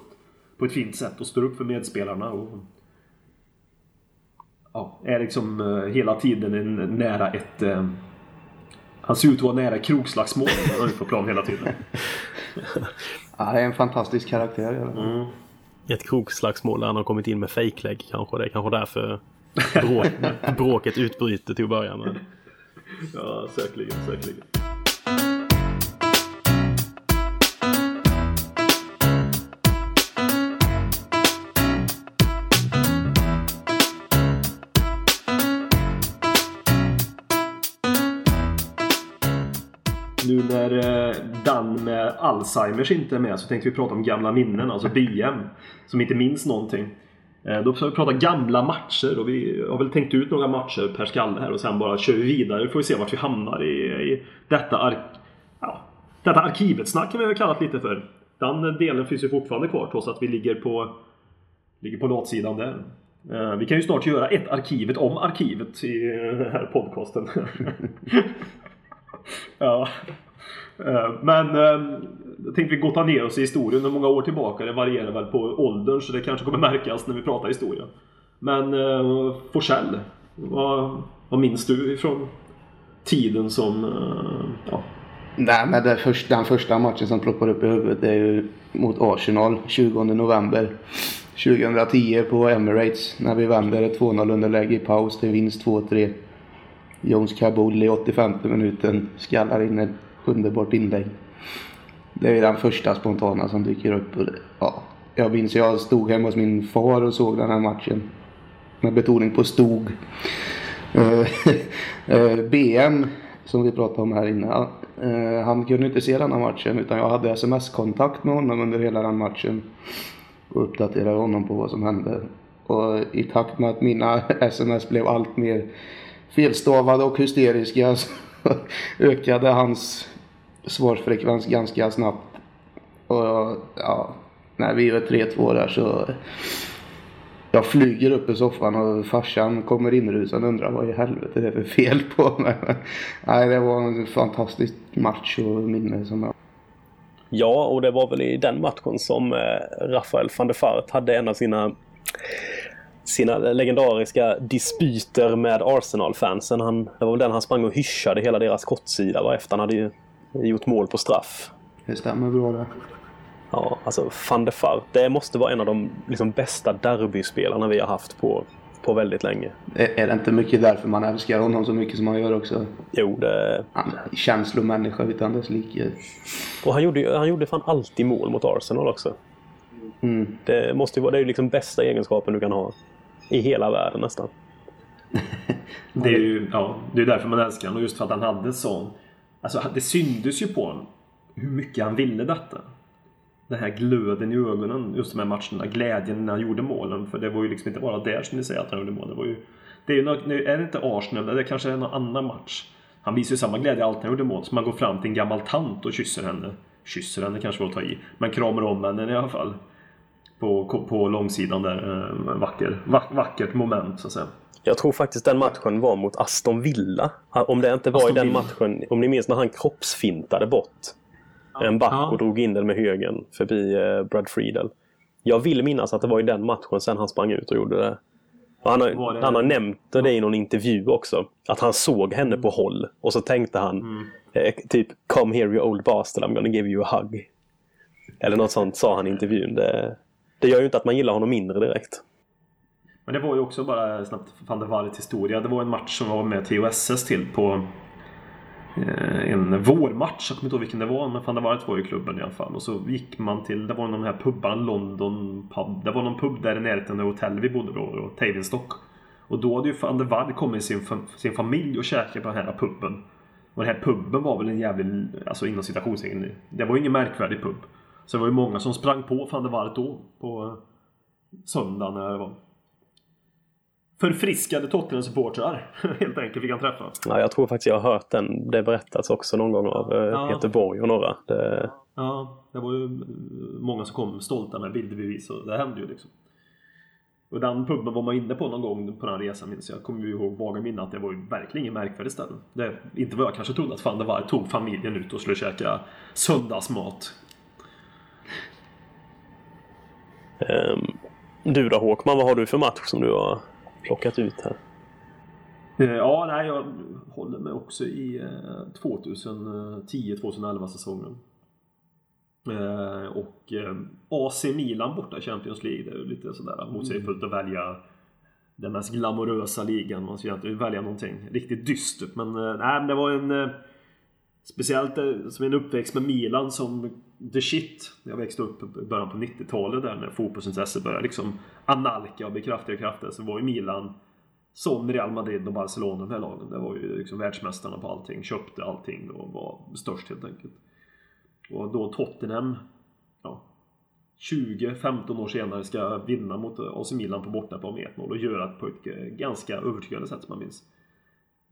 på ett fint sätt och står upp för medspelarna. Och, ja, är liksom eh, hela tiden en, nära ett... Eh, han ser ut att vara nära krogslagsmål när han är ute på plan hela tiden. Ja, det är en fantastisk karaktär. fall. Ett krogslagsmål där han har kommit in med fejklägg kanske. Det är kanske därför bråk, bråket utbryter till att börja med. Ja, säkerligen, säkerligen. Dan med Alzheimers inte är med så tänkte vi prata om gamla minnen, alltså BM. Som inte minns någonting. Eh, då ska vi prata gamla matcher och vi har väl tänkt ut några matcher per skalle här och sen bara kör vi vidare. får vi se vart vi hamnar i, i detta, ark ja, detta arkivet snack kan vi väl kalla det lite för. Den delen finns ju fortfarande kvar trots att vi ligger på, ligger på latsidan där. Eh, vi kan ju snart göra ett arkivet om arkivet i den här podcasten. ja. Eh, Men eh, jag tänkte vi gotta ner oss i historien hur många år tillbaka. Det varierar väl på åldern så det kanske kommer märkas när vi pratar historia. Men uh, Forsell, vad, vad minns du ifrån tiden som... eh, ja, Nej, men det först, den första matchen som ploppar upp i huvudet är ju mot Arsenal 20 november 2010 på Emirates när vi vänder ett 2-0 underläge i paus till vinst 2-3. Jones Kabul i 85 minuten skallar in ett underbart inlägg. Det är den första spontana som dyker upp. Och det, ja, jag minns jag stod hemma hos min far och såg den här matchen. Med betoning på stod. Eh, eh, BM som vi pratade om här inne. Eh, han kunde inte se den här matchen utan jag hade sms-kontakt med honom under hela den matchen. Och uppdaterade honom på vad som hände. Och i takt med att mina sms blev allt mer felstavade och hysteriska så ökade hans svarsfrekvens ganska snabbt. Och ja, när vi gör 3-2 där så jag flyger upp i soffan och farsan kommer inrusande och undrar vad i helvete det är för fel på mig. Nej, det var en fantastisk match och minne som jag... Ja, och det var väl i den matchen som eh, Rafael van der Fart hade en av sina sina legendariska dispyter med Arsenal-fansen. Han, det var väl den han sprang och hyschade hela deras kortsida efter han hade ju gjort mål på straff. Det stämmer bra det. Ja, alltså van der Fart, det måste vara en av de liksom, bästa derbyspelarna vi har haft på på väldigt länge. Är är det inte mycket därför man älskar honom så mycket som man gör också? Jo, det... Han är känslomänniska utan dess like. Och han gjorde, han gjorde fan alltid mål mot Arsenal också. Mm. Det måste ju vara, det är ju liksom bästa egenskapen du kan ha. I hela världen nästan. Det är ju ja, det är därför man älskar honom. Och just för att han hade sån... Alltså det syntes ju på honom hur mycket han ville detta. Den här glöden i ögonen just de här matcherna. Glädjen när han gjorde målen. För det var ju liksom inte bara där som ni säger att han gjorde mål. Det var ju... Det är ju något, är det inte Arsenal, det kanske är någon annan match. Han visar ju samma glädje alltid när han gjorde mål. Så man går fram till en gammal tant och kysser henne. Kysser henne kanske var att ta i. Men kramar om henne i alla fall. På, på långsidan där. Eh, vacker, vackert moment så att säga. Jag tror faktiskt den matchen var mot Aston Villa. Om det inte var Aston i den Villa. matchen, om ni minns när han kroppsfintade bort en back Ja. och drog in den med högen förbi eh, Brad Friedel. Jag vill minnas att det var i den matchen sen han sprang ut och gjorde det. Och han, har, det- han har nämnt det i någon intervju också. Att han såg henne på håll och så tänkte han Mm. eh, typ Come here you old bastard, I'm gonna give you a hug. Eller något sånt sa han i intervjun. Det, det gör ju inte att man gillar honom mindre direkt. Men det var ju också bara snabbt van der Vaart historia. Det var en match som var med TOSS till på eh, en vårmatch. Jag kommer inte ihåg vilken det var men van der Vaart var ju i klubben i alla fall. Och så gick man till, det var de här pubbarna, London pub. Det var någon pub där i närheten av hotellet vi bodde då, då Tavistock. Och då hade ju van der Vaart kommit sin, sin familj och käkat på den här puben. Och den här puben var väl en jävlig, alltså inom citationstecken, det var ju ingen märkvärdig pub. Så det var ju många som sprang på van der Vaart då, på söndagen när det var förfriskade Tottenham-supportrar helt enkelt fick han träffa. Ja, jag tror faktiskt jag har hört den. Det berättats också någon gång av eh, Ja. Peter Borg och några. Det, Ja, det var ju eh, många som kom stolta med bildbevis och det hände ju liksom. Och den puben var man inne på någon gång på den resan minns jag. Kommer ju ihåg vaga minne att det var ju verkligen ingen märkvärdig ställe. Det, inte vad jag kanske trodde att van der Waart tog familjen ut och skulle käka söndagsmat. ehm, du då Håkman, vad har du för match som du har plockat ut här? Eh, ja, nej, jag håller mig också i eh, 2010-2011 säsongen. Eh, och AC Milan borta i Champions League, det är ju lite sådär motsägelsefullt att välja den mest glamorösa ligan. Man ska ju egentligen välja någonting riktigt dystert. Men, nej, det var en... Speciellt eh, som en uppväxt med Milan som the shit. Jag växte upp i början på 90-talet där när fotbollsintresset började liksom analka och bli kraftigare och kraftigare. Så var ju Milan som Real Madrid och Barcelona de här lagen. Det var ju liksom världsmästarna på allting. Köpte allting och var störst helt enkelt. Och då Tottenham ja, 20-15 år senare ska vinna mot AC Milan på bortaplan med 1-0 och göra det på ett eh, ganska övertygande sätt som man minns.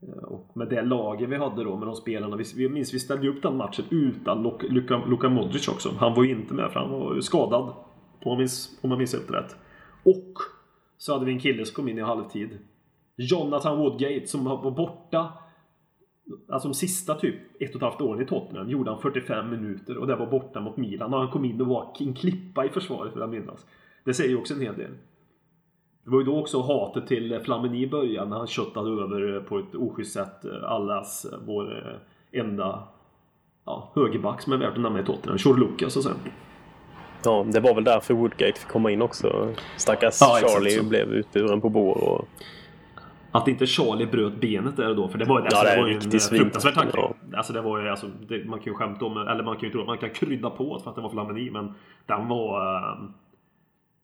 Eh, och med det laget vi hade då med de spelarna. Vi, minns vi ställde upp den matchen utan Luka, Luka, Modric också. Han var ju inte med för han var skadad. Om jag minns, om man minns helt rätt. Och så hade vi en kille som kom in i halvtid. Jonathan Woodgate som var borta Alltså de sista typ ett och ett halvt åren i Tottenham gjorde han 45 minuter och det var borta mot Milan. Och han kom in och var en klippa i försvaret vill jag minnas. Det säger ju också en hel del. Det var ju då också hatet till Flamini började när han köttade över på ett oschysst sätt allas vår eh, enda ja, högerback som är värt att nämna i Tottenham. Shore Lucas att säga. Ja, det var väl därför Woodgate fick komma in också. Stackars Ja, Charlie blev utburen på bår. Och... Att inte Charlie bröt benet där och då, för det var, alltså, Ja, det är det var ju en fruktansvärd tackling. Ja. Alltså det var ju, alltså, det, man kan ju skämta om, eller man kan ju tro att man kan krydda på för att det var Flamini, men den var...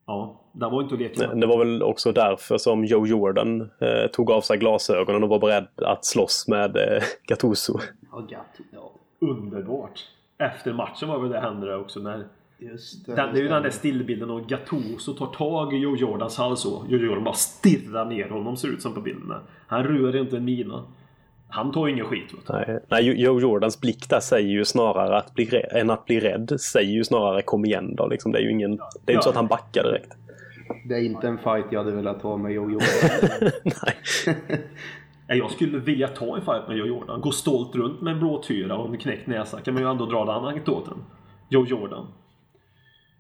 ja, den var inte att leka med. Det var väl också därför som Joe Jordan eh, tog av sig glasögonen och var beredd att slåss med eh, Gattuso. Ja, Gatto. Ja, Underbart! Efter matchen var väl det hände det också när... just det. Den, det är ju den där stillbilden av Gattuso tar tag i Joe Jordans hals så. Joe Jordan bara stirrar ner honom ser ut som på bilderna. Han rör inte en mina. Han tar ju ingen skit. Nej, nej, Joe Jordans blick där säger ju snarare att bli rädd, än att bli rädd. Säger ju snarare kom igen då. Liksom. Det är ju ingen, det är inte så att han backar direkt. Det är inte en fight jag hade velat ha med Jojo. nej. Nej, Jag skulle vilja ta en fight med Joe Jordan. Gå stolt runt med en blåtyra och en knäckt näsa. Kan man ju ändå dra den anekdoten. Joe Jordan.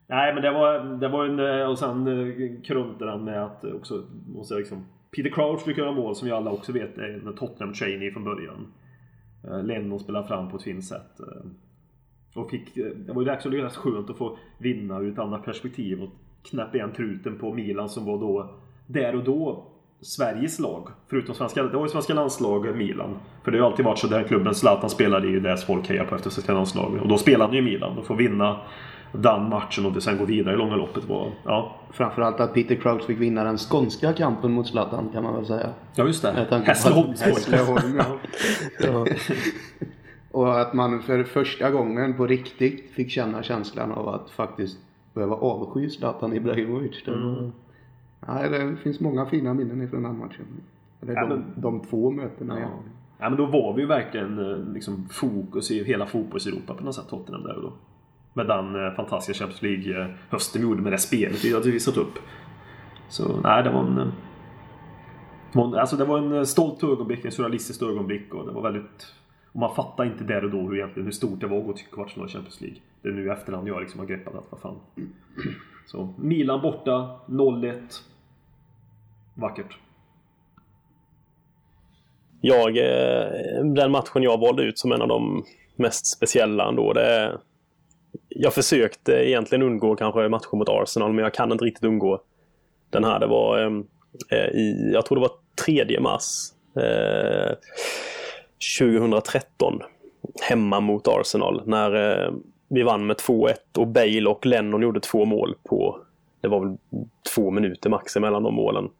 Nej men det var, det var en... eh, Och sen eh, krömte han med att också... Måste jag liksom, Peter Crouch brukar göra mål som vi alla också vet är en Tottenham trainee från början. Eh, Lennon spelar fram på ett fint sätt. Eh, och fick, eh, det var ju också rätt skönt att få vinna ur ett annat perspektiv och knäppa igen truten på Milan som var då där och då Sveriges lag. Förutom svenska, det var ju svenska landslag Milan. För det har ju alltid varit så den klubben Zlatan spelade i deras folk hejar på efter svenska landslaget. Och då spelade han ju i Milan. Och får vinna den matchen och sen gå vidare i långa loppet var... Ja, Framförallt att Peter Crouch fick vinna den skånska kampen mot Zlatan kan man väl säga. ja just det. Hässleholm, ja. Och att man för första gången på riktigt fick känna känslan av att faktiskt behöva avsky Zlatan Ibrahimovic. Det, var- Nej, det finns många fina minnen ifrån den matchen. Eller Ja, de, men- de två mötena. Ja. Ja. ja men då var vi ju verkligen eh, liksom, fokus i hela fotbolls-Europa på något sätt, Tottenham där och då. Med den eh, fantastiska Champions League-hösten eh, vi gjorde med det spelet vi hade visat upp. Så nej, eh, det var en... Alltså det var en stolt ögonblick, en surrealistiskt ögonblick och det var väldigt... Och man fattar inte där och då hur, egentligen, hur stort det var att gå till kvartsfinal i Champions League. Det är nu i efterhand jag liksom har greppat att vad fan. Så Milan borta, 0-1. Vackert. Jag, den matchen jag valde ut som en av de mest speciella ändå, det är... Jag försökte egentligen undgå kanske matchen mot Arsenal, men jag kan inte riktigt undgå den här. Det var ehm, eh, i, jag tror det var 3 mars eh, 2013, hemma mot Arsenal, när eh, vi vann med 2-1 och Bale och Lennon gjorde två mål på, det var väl två minuter max emellan de målen.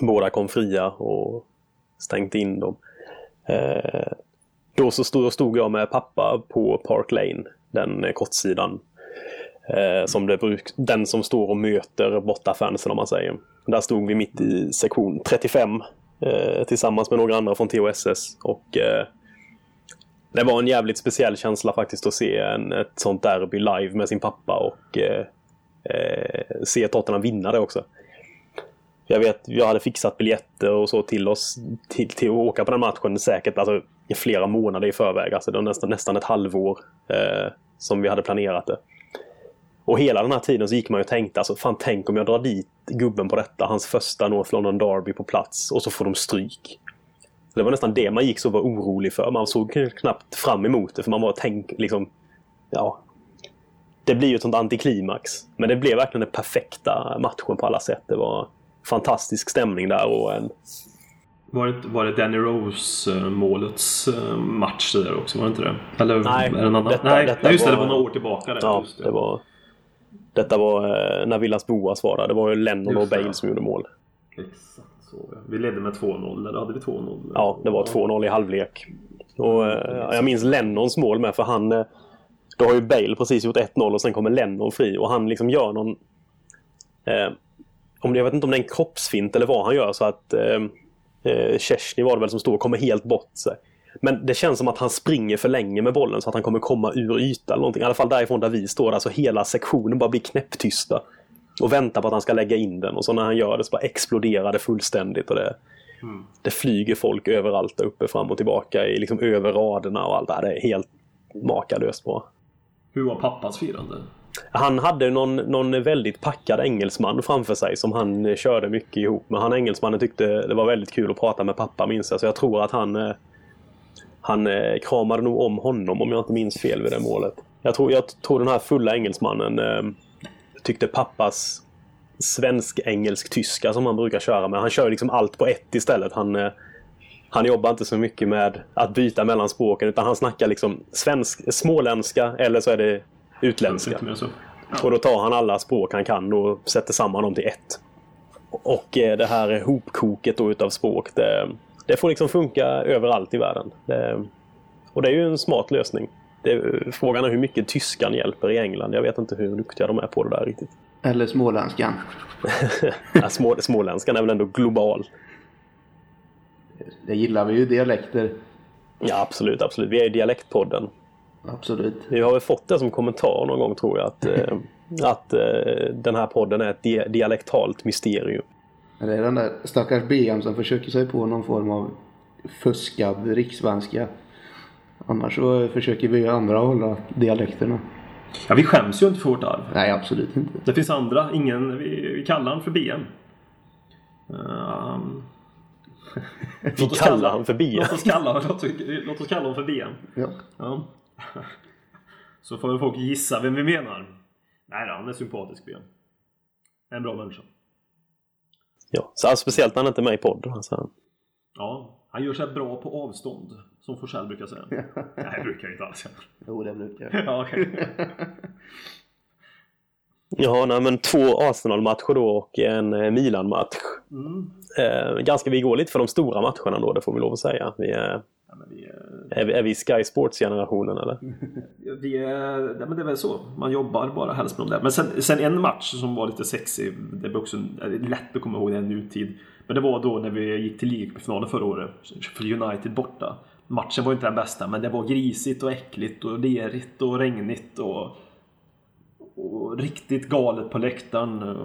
Båda kom fria och stängt in dem. Eh, då så stod, stod jag med pappa på Park Lane, den eh, kortsidan. Eh, som det bruk, den som står och möter bortafansen om man säger. Där stod vi mitt i sektion 35 eh, tillsammans med några andra från TOSS. Och, eh, det var en jävligt speciell känsla faktiskt att se en, ett sånt derby live med sin pappa och eh, eh, se Tottenham vinna det också. Jag vet, jag hade fixat biljetter och så till oss till, till att åka på den matchen säkert alltså, i flera månader i förväg. Alltså, det var nästan, nästan ett halvår eh, som vi hade planerat det. Och hela den här tiden så gick man ju och tänkte, alltså, fan tänk om jag drar dit gubben på detta, hans första North London Derby på plats och så får de stryk. Det var nästan det man gick så var orolig för. Man såg knappt fram emot det för man var tänk liksom, ja. Det blir ju ett sånt antiklimax. Men det blev verkligen den perfekta matchen på alla sätt. Det var fantastisk stämning där och en... Var det, var det Danny Rose eh, match det där också? Var det inte det? Eller Nej, är det annan? detta- Nej, detta just det. Det var- var några år tillbaka. Där, Ja, just det var... Detta var eh, när Villas Boas var där. Det var ju Lennon och Just det, Bale ja. som gjorde mål. Exakt så. Ja. Vi ledde med 2-0, eller hade vi 2-0? Ja, det var 2-0 i halvlek. Och, eh, jag minns Lennons mål med för han... Då har ju Bale precis gjort 1-0 och sen kommer Lennon fri och han liksom gör någon... Eh, om det, jag vet inte om det är en kroppsfint eller vad han gör så att... Eh, eh, Chesney var det väl som står och kommer helt bort sig. Men det känns som att han springer för länge med bollen så att han kommer komma ur yta eller någonting. I alla fall därifrån där vi står. Alltså hela sektionen bara blir knäpptysta. Och väntar på att han ska lägga in den. Och så när han gör det så bara exploderar det fullständigt. Och det, det flyger folk överallt där uppe fram och tillbaka i, liksom över raderna och allt. Det är helt makalöst bra. Hur var pappas firande? Han hade någon, någon väldigt packad engelsman framför sig som han eh, körde mycket ihop med. Han engelsmannen tyckte det var väldigt kul att prata med pappa minns jag. Så jag tror att han, eh, han eh, kramade nog om honom om jag inte minns fel vid det målet. Jag tror, jag tror den här fulla engelsmannen tyckte pappas svensk-engelsk-tyska som han brukar köra med. Han kör liksom allt på ett istället. Han, han jobbar inte så mycket med att byta mellan språken utan han snackar liksom svensk, småländska eller så är det utländska. Lite mer så. Och då tar han alla språk han kan och sätter samman dem till ett. Och eh, det här hopkoket då utav språk, det, det får liksom funka överallt i världen. Det, och det är ju en smart lösning. Det, frågan är hur mycket tyskan hjälper i England. Jag vet inte hur duktiga de är på det där riktigt. Eller småländskan. Ja, Små, småländskan är väl ändå global. Det gillar vi ju, dialekter. Ja, absolut, absolut. Vi är i Dialektpodden. Absolut. Vi har väl fått det som kommentar någon gång tror jag. Att, eh, att eh, den här podden är ett di dialektalt mysterium. Men Det är den där stackars BM som försöker sig på någon form av fuskad rikssvenska. Annars så försöker vi andra hålla dialekterna. Ja, vi skäms ju inte för vårt arv. Nej, absolut inte. Det finns andra. Ingen, vi, vi kallar han för BM. Um, Vi kallar han för BM. Låt oss kalla, låt, låt oss kalla honom för BM. Ja. Ja. Så får väl folk gissa vem vi menar. Nej då, han är sympatisk BM. En bra människa. ja, så, alltså, speciellt när han inte är med i podden. Alltså. Ja, han gör sig bra på avstånd. Som Forsell brukar säga. Nej, det brukar jag inte alls. Jo, det brukar jag. Ja, okej. Ja, nej, men två Arsenal-matcher då och en eh, Milan-match. Mm. Eh, ganska, vi går lite för de stora matcherna då, det får vi lov att säga. Vi är, Ja, vi, är- är, vi, är vi Sky Sports-generationen eller? vi är, ja, men det är väl så. Man jobbar bara helst med dem där. Men sen, sen en match som var lite sexig. Det är också det lätt att komma ihåg den nutid. Men det var då när vi gick till ligacupfinalen förra året. För United borta. Matchen var inte den bästa, men det var grisigt och äckligt och lerigt och regnigt och, och riktigt galet på läktaren.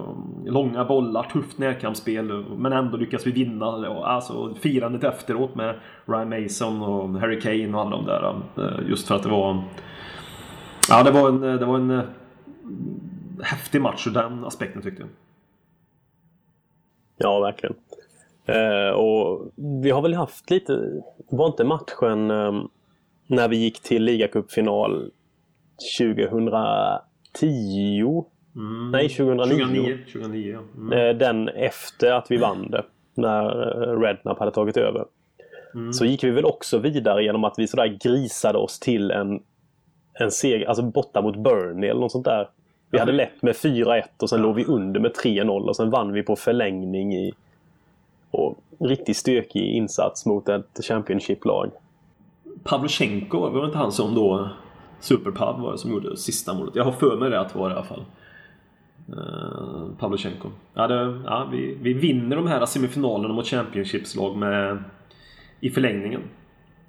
Långa bollar, tufft närkampsspel, men ändå lyckas vi vinna. Alltså firandet efteråt med Ryan Mason och Harry Kane och alla de där. Eh, just för att det var... Ja, det var en, eh, det var en eh, häftig match ur den aspekten tyckte jag. Ja, verkligen. Eh, och vi har väl haft lite, var inte matchen eh, när vi gick till ligacupfinal 2010? Nej, 2009. 2009. 2009 ja. Mm. Eh, den efter att vi vann det. När eh, Redknapp hade tagit över. Så gick vi väl också vidare genom att vi sådär grisade oss till en, en seger, alltså borta mot Burnley eller något sånt där. Vi hade lett med 4-1 och sen låg vi under med 3-0 och sen vann vi på förlängning i och riktigt stökig insats mot ett Championship-lag. Pavlyuchenko, var det inte han som då Superpav var det som gjorde sista målet? Jag har för mig det att det var det i alla fall. Uh. Ja, det, ja, vi, vi vinner de här semifinalerna mot Championships-lag med i förlängningen.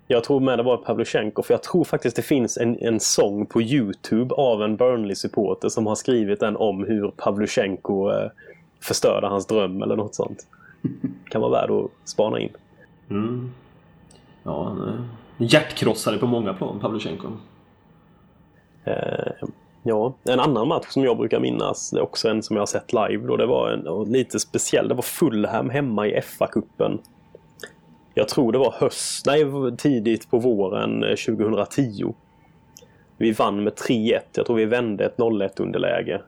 Jag tror med det var Pavlyuchenko för jag tror faktiskt det finns en, en sång på Youtube av en Burnley-supporter som har skrivit den om hur Pavlyuchenko eh, förstörde hans dröm eller något sånt. Kan vara värd att spana in. Mm. Ja, han är hjärtkrossare på många plan, Pavlyuchenko. Eh, ja, en annan match som jag brukar minnas, det är också en som jag har sett live då, det var en, lite speciell. Det var Fulham hemma i FA-cupen. Jag tror det var höst, nej tidigt på våren eh, 2010. Vi vann med 3-1. Jag tror vi vände ett 0-1 underläge.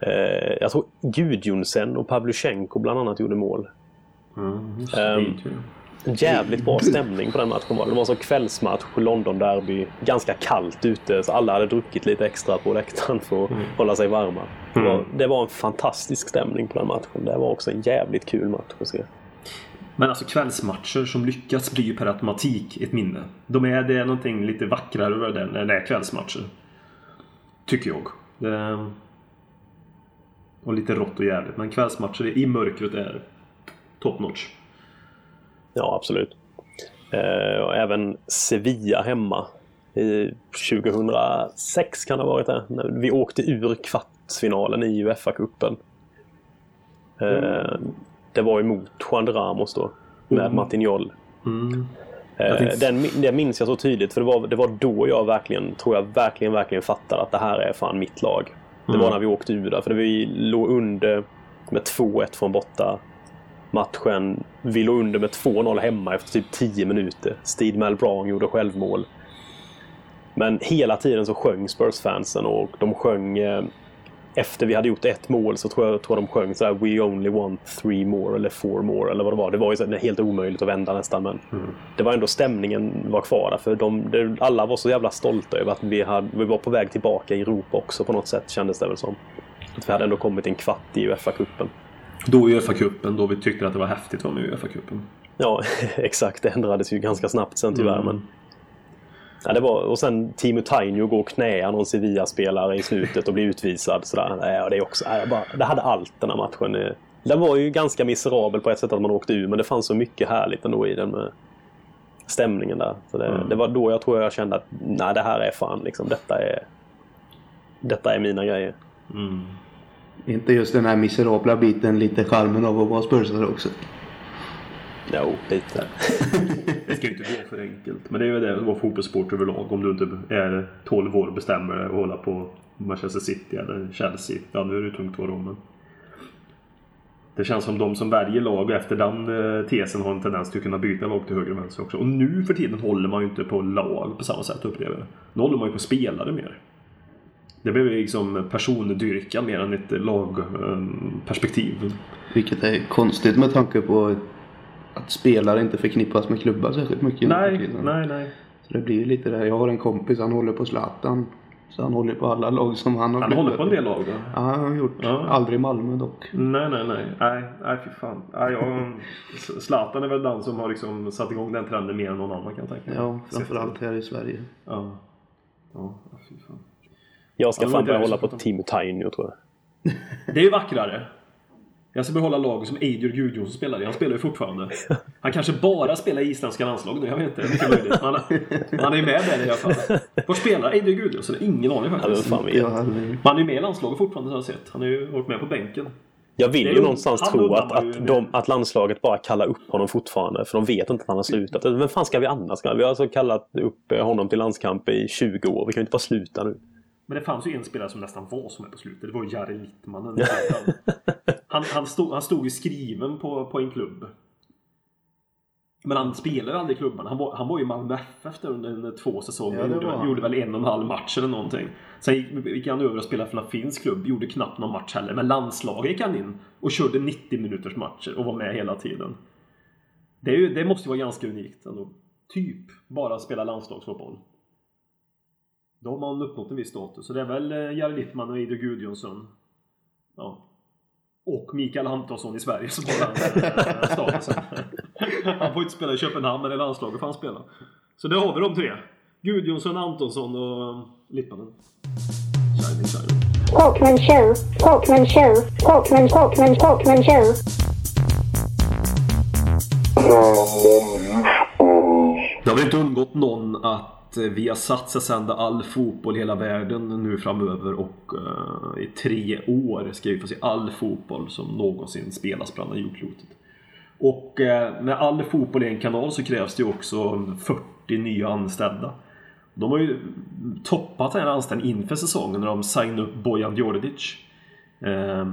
Eh, jag tror Gudjonsen och Pavlyuchenko bland annat gjorde mål. Mm, Jävligt bra stämning på den matchen var det. Det var en kvällsmatch London Derby. Ganska kallt ute så alla hade druckit lite extra på läktaren för att hålla sig varma. Det var, det var en fantastisk stämning på den matchen. Det var också en jävligt kul match att se. Men alltså kvällsmatcher som lyckas blir ju per automatik ett minne. De är, det är någonting lite vackrare över det när det är kvällsmatcher. Tycker jag. Det, och lite rått och jävligt. Men kvällsmatcher i mörkret är top notch. Ja, absolut. Eh, och även Sevilla hemma. I 2006 kan det ha varit det. När vi åkte ur kvartsfinalen i Uefa-cupen. Eh, Det var emot Juan Ramos då. Med Martin Joll. Eh, finns- Den, det minns jag så tydligt för det var, det var då jag verkligen, tror jag verkligen, verkligen fattade att det här är fan mitt lag. Det var när vi åkte ur där. För vi låg under med 2-1 från borta matchen. Vi låg under med 2-0 hemma efter typ 10 minuter. Steve Malbranc gjorde självmål. Men hela tiden så sjöng Spurs-fansen och de sjöng eh, efter vi hade gjort ett mål så tror jag, tror jag de sjöng sådär We only want three more eller four more eller vad det var. Det var ju så, det är helt omöjligt att vända nästan men det var ändå stämningen var kvar där för de, det, alla var så jävla stolta över att vi, hade, vi var på väg tillbaka i Europa också på något sätt kändes det väl som. Att vi hade ändå kommit en kvart i Uefa-cupen. Då i Uefa-cupen, då vi tyckte att det var häftigt att vara med i Uefa-cupen. Ja, exakt. Det ändrades ju ganska snabbt sen tyvärr. Mm. Men... Ja, det var, och sen Timo Tainio går och knäar någon Sevilla-spelare i slutet och blir utvisad. Sådär. Ja, det, är också, ja, bara, det hade allt den här matchen. Den var ju ganska miserabel på ett sätt att man åkte ur men det fanns så mycket härligt ändå i den med stämningen där. Så det, Mm. det var då jag tror jag kände att nej, det här är fan liksom, detta är, detta är mina grejer. Inte just den här miserabla biten lite charmen av att vara spursare också. Jo, lite. Det ska ju inte gå för enkelt. Men det är ju det att vara fotbollssport överlag. Om du inte är 12 år och bestämmer dig och hålla på Manchester City eller Chelsea. Ja, nu är det tungt då, men... Det känns som de som väljer lag efter den eh, tesen har en tendens till att kunna byta lag till höger och vänster också. Och nu för tiden håller man ju inte på lag på samma sätt upplever jag. Nu håller man ju på spelare mer. Det blev liksom persondyrkan mer än ett lagperspektiv. Vilket är konstigt med tanke på att spelare inte förknippas med klubbar särskilt mycket. Nej, nej, nej. Så det blir ju lite det här. Jag har en kompis, han håller på Zlatan. Så han håller på alla lag som han har Han håller på en del lag då. Ja, han har gjort. Ja. Aldrig Malmö dock. Nej, nej, nej. Nej, nej fy fan. Nej, jag, Zlatan är väl den som har liksom satt igång den trenden mer än någon annan kan jag tänka mig. Ja, framförallt här i Sverige. Ja. Ja, fy fan. Jag ska Ja, fan börja hålla på. Team Tainio tror jag. Det är ju vackrare. Jag ska behålla laget som Eidur Gudjonsson spelar i. Han spelar ju fortfarande. Han kanske bara spelar i isländska landslag nu. Jag vet inte. Det är möjligt. Han, han är ju med där i alla fall. Var spelar Eidur Gudjonsson? Ingen aning Ja, faktiskt. fan hade... Men han är ju med i landslaget fortfarande har jag sett. Han har ju varit med på bänken. Jag vill ju någonstans tro att, att, de, att landslaget bara kallar upp honom fortfarande. För de vet inte att han har slutat. Vem fan ska vi annars? Vi har alltså kallat upp eh, honom till landskamp i 20 år. Vi kan ju inte bara sluta nu. Men det fanns ju en spelare som nästan var som är på slutet. Det var ju Jari Littmanen. Han, han, stod, han stod ju skriven på, på en klubb. Men han spelade aldrig i klubban. Han var, han var ju i Malmö FF där under två säsonger. Ja, det gjorde, gjorde väl en och en halv match eller någonting. Sen gick, gick han över och spelade för en finsk klubb. Gjorde knappt någon match heller. Men landslaget gick han in och körde 90 minuters matcher och var med hela tiden. Det, är ju, det måste ju vara ganska unikt ändå. Typ bara spela landslagsfotboll. Då har man uppnått en viss status. Så det är väl eh, Jari Littman och Eidur Gudjonsson. Ja. Och Mikael Antonsson i Sverige som har den eh, statusen. Han får inte spela i Köpenhamn men i landslaget får han spela. Så där har vi de tre. Gudjonsson, Antonsson och Littmanen. Shining, shining. Talkman show, Talkman show, Talkman, Talkman, Talkman show. Det har väl inte undgått någon att Eh, vi har satt sända all fotboll i hela världen nu framöver och uh, i tre år ska vi få se all fotboll som någonsin spelas på andra jordklotet. Och eh, uh, med all fotboll i en kanal så krävs det ju också 40 nya anställda. De har ju toppat den här anställningen inför säsongen när de signade upp Bojan Djordjic. Uh,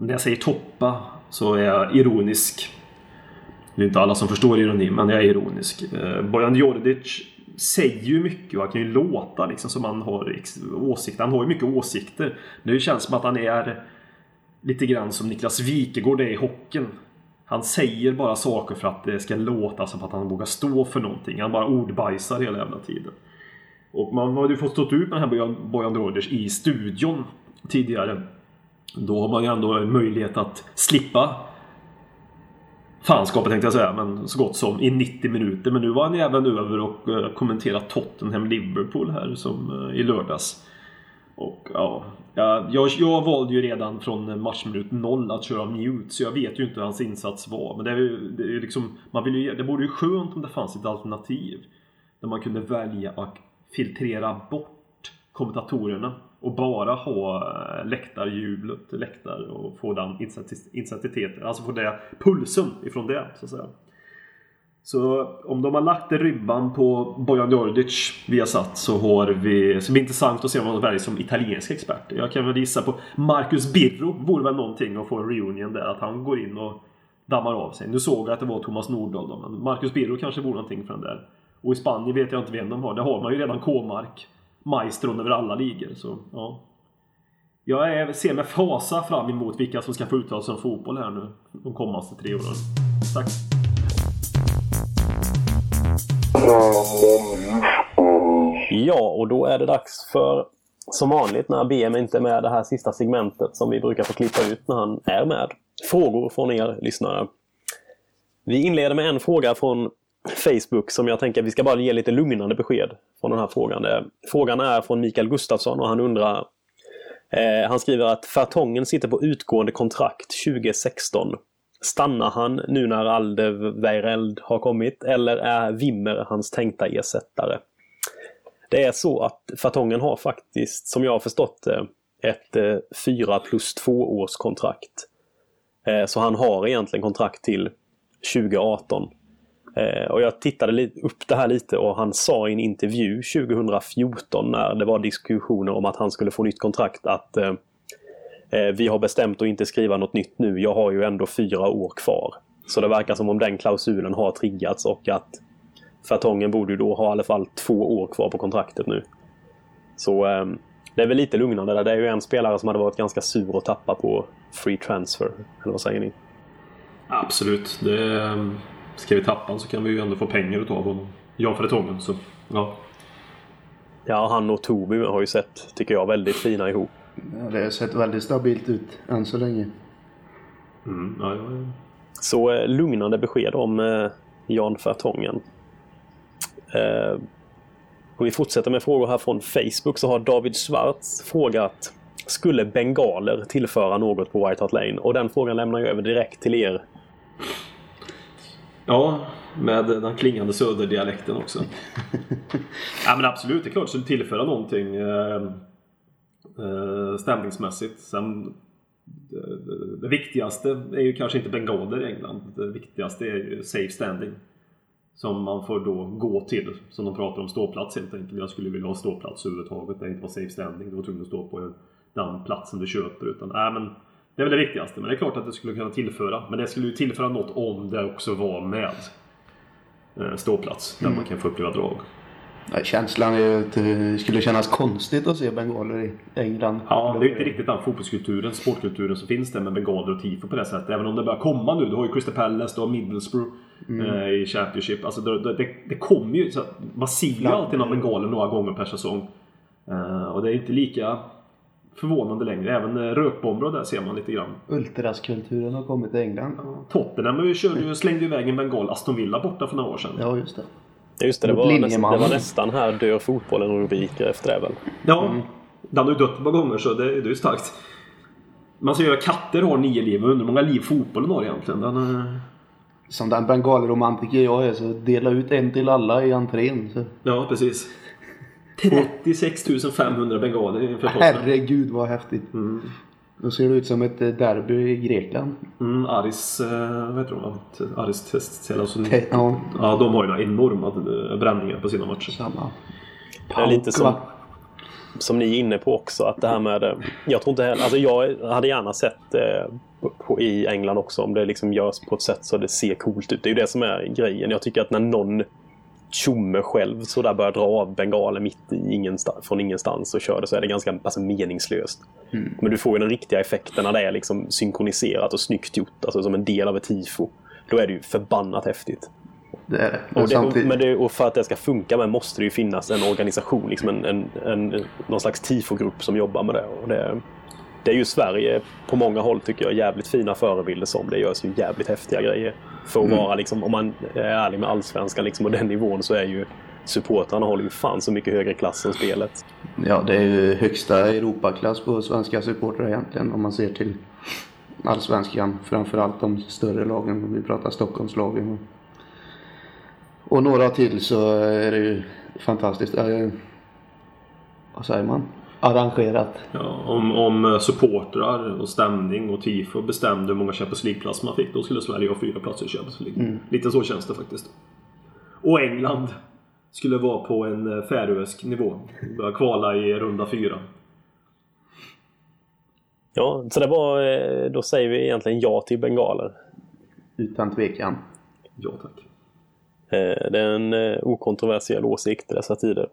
när jag säger toppa så är jag ironisk. Det är inte alla som förstår ironi, men jag är ironisk. Ehm, Bojan Djordjic säger ju mycket och han kan ju låta liksom som han har åsikter. Han har ju mycket åsikter. Men det känns som att han är lite grann som Niklas Wikegård är i hockeyn. Han säger bara saker för att det ska låta som att han vågar stå för någonting. Han bara ordbajsar hela jävla tiden. Och man har ju fått stå ut med den här Bojan, Bojan i studion tidigare. Då har man ju ändå en möjlighet att slippa fanskapet tänkte jag säga, men så gott som i 90 minuter. Men nu var han ju även över och eh, kommenterade Tottenham-Liverpool här som eh, i lördags. Och ja, jag, jag valde ju redan från eh, matchminut noll att köra mute, så jag vet ju inte hur hans insats var. Men det är ju, det är liksom, man vill ju, det vore ju skönt om det fanns ett alternativ. Där man kunde välja att filtrera bort kommentatorerna och bara ha eh, läktarjublet, läktar och få den intensiteten, alltså få det, pulsen ifrån det så att säga. Så om de har lagt ribban på Bojan Djordjic vi har satt så har vi, så blir intressant att se vad de väljer som italiensk expert. Jag kan väl gissa på Marcus Birro vore väl någonting att få en reunion där, att han går in och dammar av sig. Nu såg jag att det var Thomas Nordahl då, men Marcus Birro kanske vore någonting för den där. Och i Spanien vet jag inte vem de har. Där har man ju redan K-mark. Maestron över alla ligor. Så, ja. Jag är, ser med fasa fram emot vilka som ska få uttala sig om fotboll här nu de kommande tre åren. Tack! Ja, och då är det dags för som vanligt när BM inte är med det här sista segmentet som vi brukar få klippa ut när han är med. Frågor från er lyssnare. Vi inleder med en fråga från Facebook som jag tänker vi ska bara ge lite lugnande besked från den här frågan. Eh, frågan är från Mikael Gustafsson och han undrar eh, Han skriver att Fartongen sitter på utgående kontrakt 2016. Stannar han nu när Aldeweireld har kommit eller är Wimmer hans tänkta ersättare? Det är så att Fartongen har faktiskt, som jag har förstått det, ett eh, 4 plus 2 års kontrakt. Eh, så han har egentligen kontrakt till 2018. Eh, och jag tittade upp det här lite och han sa i en intervju 2014 när det var diskussioner om att han skulle få nytt kontrakt att eh, eh, vi har bestämt att inte skriva något nytt nu. Jag har ju ändå fyra år kvar. Så det verkar som om den klausulen har triggats och att Fartongen borde ju då ha i alla fall två år kvar på kontraktet nu. Så eh, det är väl lite lugnande där. Det är ju en spelare som hade varit ganska sur och tappa på free transfer. Eller vad säger ni? Absolut. Det, ehm, ska vi tappa honom så kan vi ju ändå få pengar utav honom. Ja, för det så ja. Ja, han och Toby har ju sett, tycker jag, väldigt fina ihop. Ja, det har sett väldigt stabilt ut än så länge. Mm, ja, ja, ja. Så eh, lugnande besked om eh, Jan Fertongen. Eh, om vi fortsätter med frågor här från Facebook så har David Schwartz frågat Skulle bengaler tillföra något på White Hart Lane? Och den frågan lämnar jag över direkt till er. Ja, med den klingande söderdialekten också. ja men absolut, det är klart det tillföra någonting eh, eh, stämningsmässigt. Sen, det, viktigaste är ju kanske inte bengaler i England. Det viktigaste är ju safe standing. Som man får då gå till, som de pratar om, ståplats helt enkelt. Jag skulle vilja ha ståplats överhuvudtaget, det inte var safe standing. Du var tvungen att stå på den platsen du köper. Utan, äh, men det är väl det viktigaste. Men det är klart att det skulle kunna tillföra. Men det skulle ju tillföra något om det också var med eh, ståplats. Där mm. man kan få uppleva drag. Ja, känslan är ju att det skulle kännas konstigt att se bengaler i England. Ja, det är inte riktigt den fotbollskulturen, sportkulturen som finns där med bengaler och tifo på det sättet. Även om det börjar komma nu. Du har ju Crystal Palace, du har Middlesbrough mm. eh, i Championship. Alltså det, det, det kommer ju. Man ser ju alltid några bengaler några gånger per säsong. Eh, och det är inte lika förvånande längre. Även eh, rökbomber där ser man lite grann. Ultraskulturen har kommit till England. Ja. Tottenham körde ju, slängde iväg en bengal Aston Villa borta för några år sedan. Ja, just det. Just det, det var, nästan, det var nästan här dör fotbollen och rubriker efter det väl? Ja, mm. den har ju dött ett par gånger så det, det är ju starkt. Man säger att katter har nio liv, undrar hur många liv fotbollen har egentligen. Den, är... Som den bengalromantiker jag är så dela ut en till alla i entrén. Så. Ja, precis. 36 500 bengaler inför Herregud vad häftigt. Mm. Då ser det ut som ett eh, derby i Grekland. Mm, Aris, äh, vad heter de? Aris Testcell. Alltså, ja. ja, de har ju några enorma eh, bränningar på sina matcher. Samma. Det är lite som, som ni är inne på också att det här med... Jag tror inte heller... Alltså jag hade gärna sett eh, på, i England också om det liksom görs på ett sätt så det ser coolt ut. Det är ju det som är grejen. Jag tycker att när någon tjomme själv så där börjar dra av bengaler mitt i ingenstans, från ingenstans och kör det så är det ganska alltså, meningslöst. Mm. Men du får ju den riktiga effekten när det är liksom synkroniserat och snyggt gjort, alltså som en del av ett tifo. Då är det ju förbannat häftigt. Det är det. Och, och, det, men det, och för att det ska funka med måste det ju finnas en organisation, liksom en, en, en, någon slags tifogrupp som jobbar med det. Och det det är ju Sverige på många håll tycker jag jävligt fina förebilder som. Det görs ju jävligt häftiga grejer. För att mm. vara liksom, om man är ärlig med allsvenskan liksom, och den nivån så är ju supportrarna håller ju fan så mycket högre klass än spelet. Ja, det är ju högsta Europaklass på svenska supportrar egentligen om man ser till allsvenskan. Framförallt de större lagen, om vi pratar Stockholmslagen. Och några till så är det ju fantastiskt. Vad säger man? Arrangerat. Ja, om, om supportrar och stämning och tifo bestämde hur många Champions League-platser man fick då skulle Sverige ha fyra platser i Champions League. Mm. Lite så känns det faktiskt. Och England skulle vara på en eh, färöisk nivå. Börja kvala i runda fyra. Ja, så det var, eh, då säger vi egentligen ja till bengaler. Utan tvekan. Ja tack. Eh, det är en okontroversiell åsikt i dessa tider.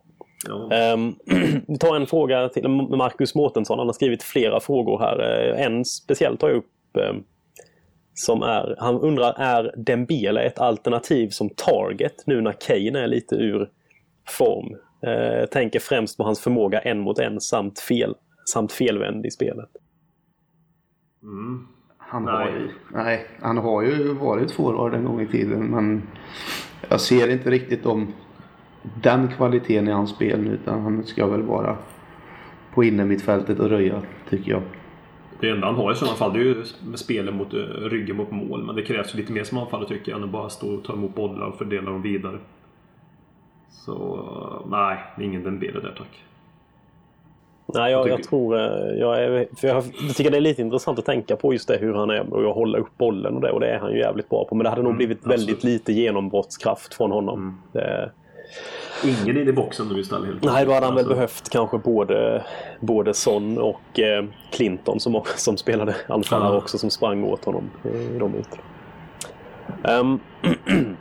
Ja. Um, vi tar en fråga till Marcus Mårtensson. Han har skrivit flera frågor här. Eh, en speciellt tar jag upp um, som är, han undrar, är Dembele ett alternativ som target nu när Kane är lite ur form? Uh, tänker främst på hans förmåga en mot en samt, fel, samt felvänd i spelet. Mm. Han, har ju, nej, han har ju varit forward en gång i tiden men jag ser inte riktigt de den kvaliteten i hans spel nu utan han ska väl vara på innermittfältet och röja tycker jag. Det enda han har i sådana fall det är ju med spelet mot eh, ryggen mot mål. Men det krävs lite mer som anfallare tycker jag än att bara stå och ta emot bollar och fördela dem vidare. Så nej, ingen Dembele där tack. Nej, jag, jag tror... Eh, jag, är, för jag, jag, tycker det är lite intressant att tänka på just det hur han är och att hålla upp bollen och det. Och det är han ju jävligt bra på. Men det hade nog mm, blivit absolut. väldigt lite genombrottskraft från honom. Mm. Det, Ingen in i boxen nu istället? Nej, då hade han väl alltså- behövt kanske både, både Son och eh, Clinton som, som spelade anfallare ja. också som sprang åt honom i de ytorna. Um,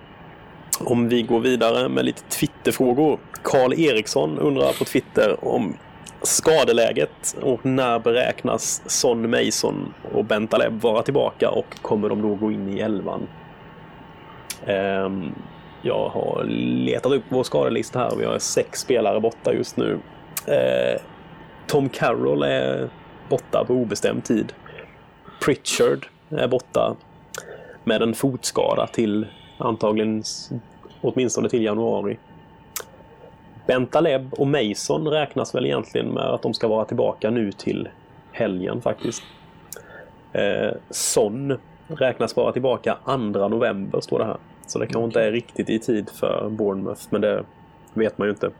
om vi går vidare med lite Twitterfrågor. Karl Eriksson undrar på Twitter om skadeläget och när beräknas Son Mason och Bentaleb vara tillbaka och kommer de då gå in i elvan? Ehm, jag har letat upp vår skadelista här och vi har sex spelare borta just nu. Eh, Tom Carroll är borta på obestämd tid. Pritchard är borta med en fotskada till antagligen åtminstone till januari. Bentaleb och Mason räknas väl egentligen med att de ska vara tillbaka nu till helgen faktiskt. Eh, Son räknas vara tillbaka 2 november står det här. Så det kanske inte är riktigt i tid för Bournemouth, men det vet man ju inte.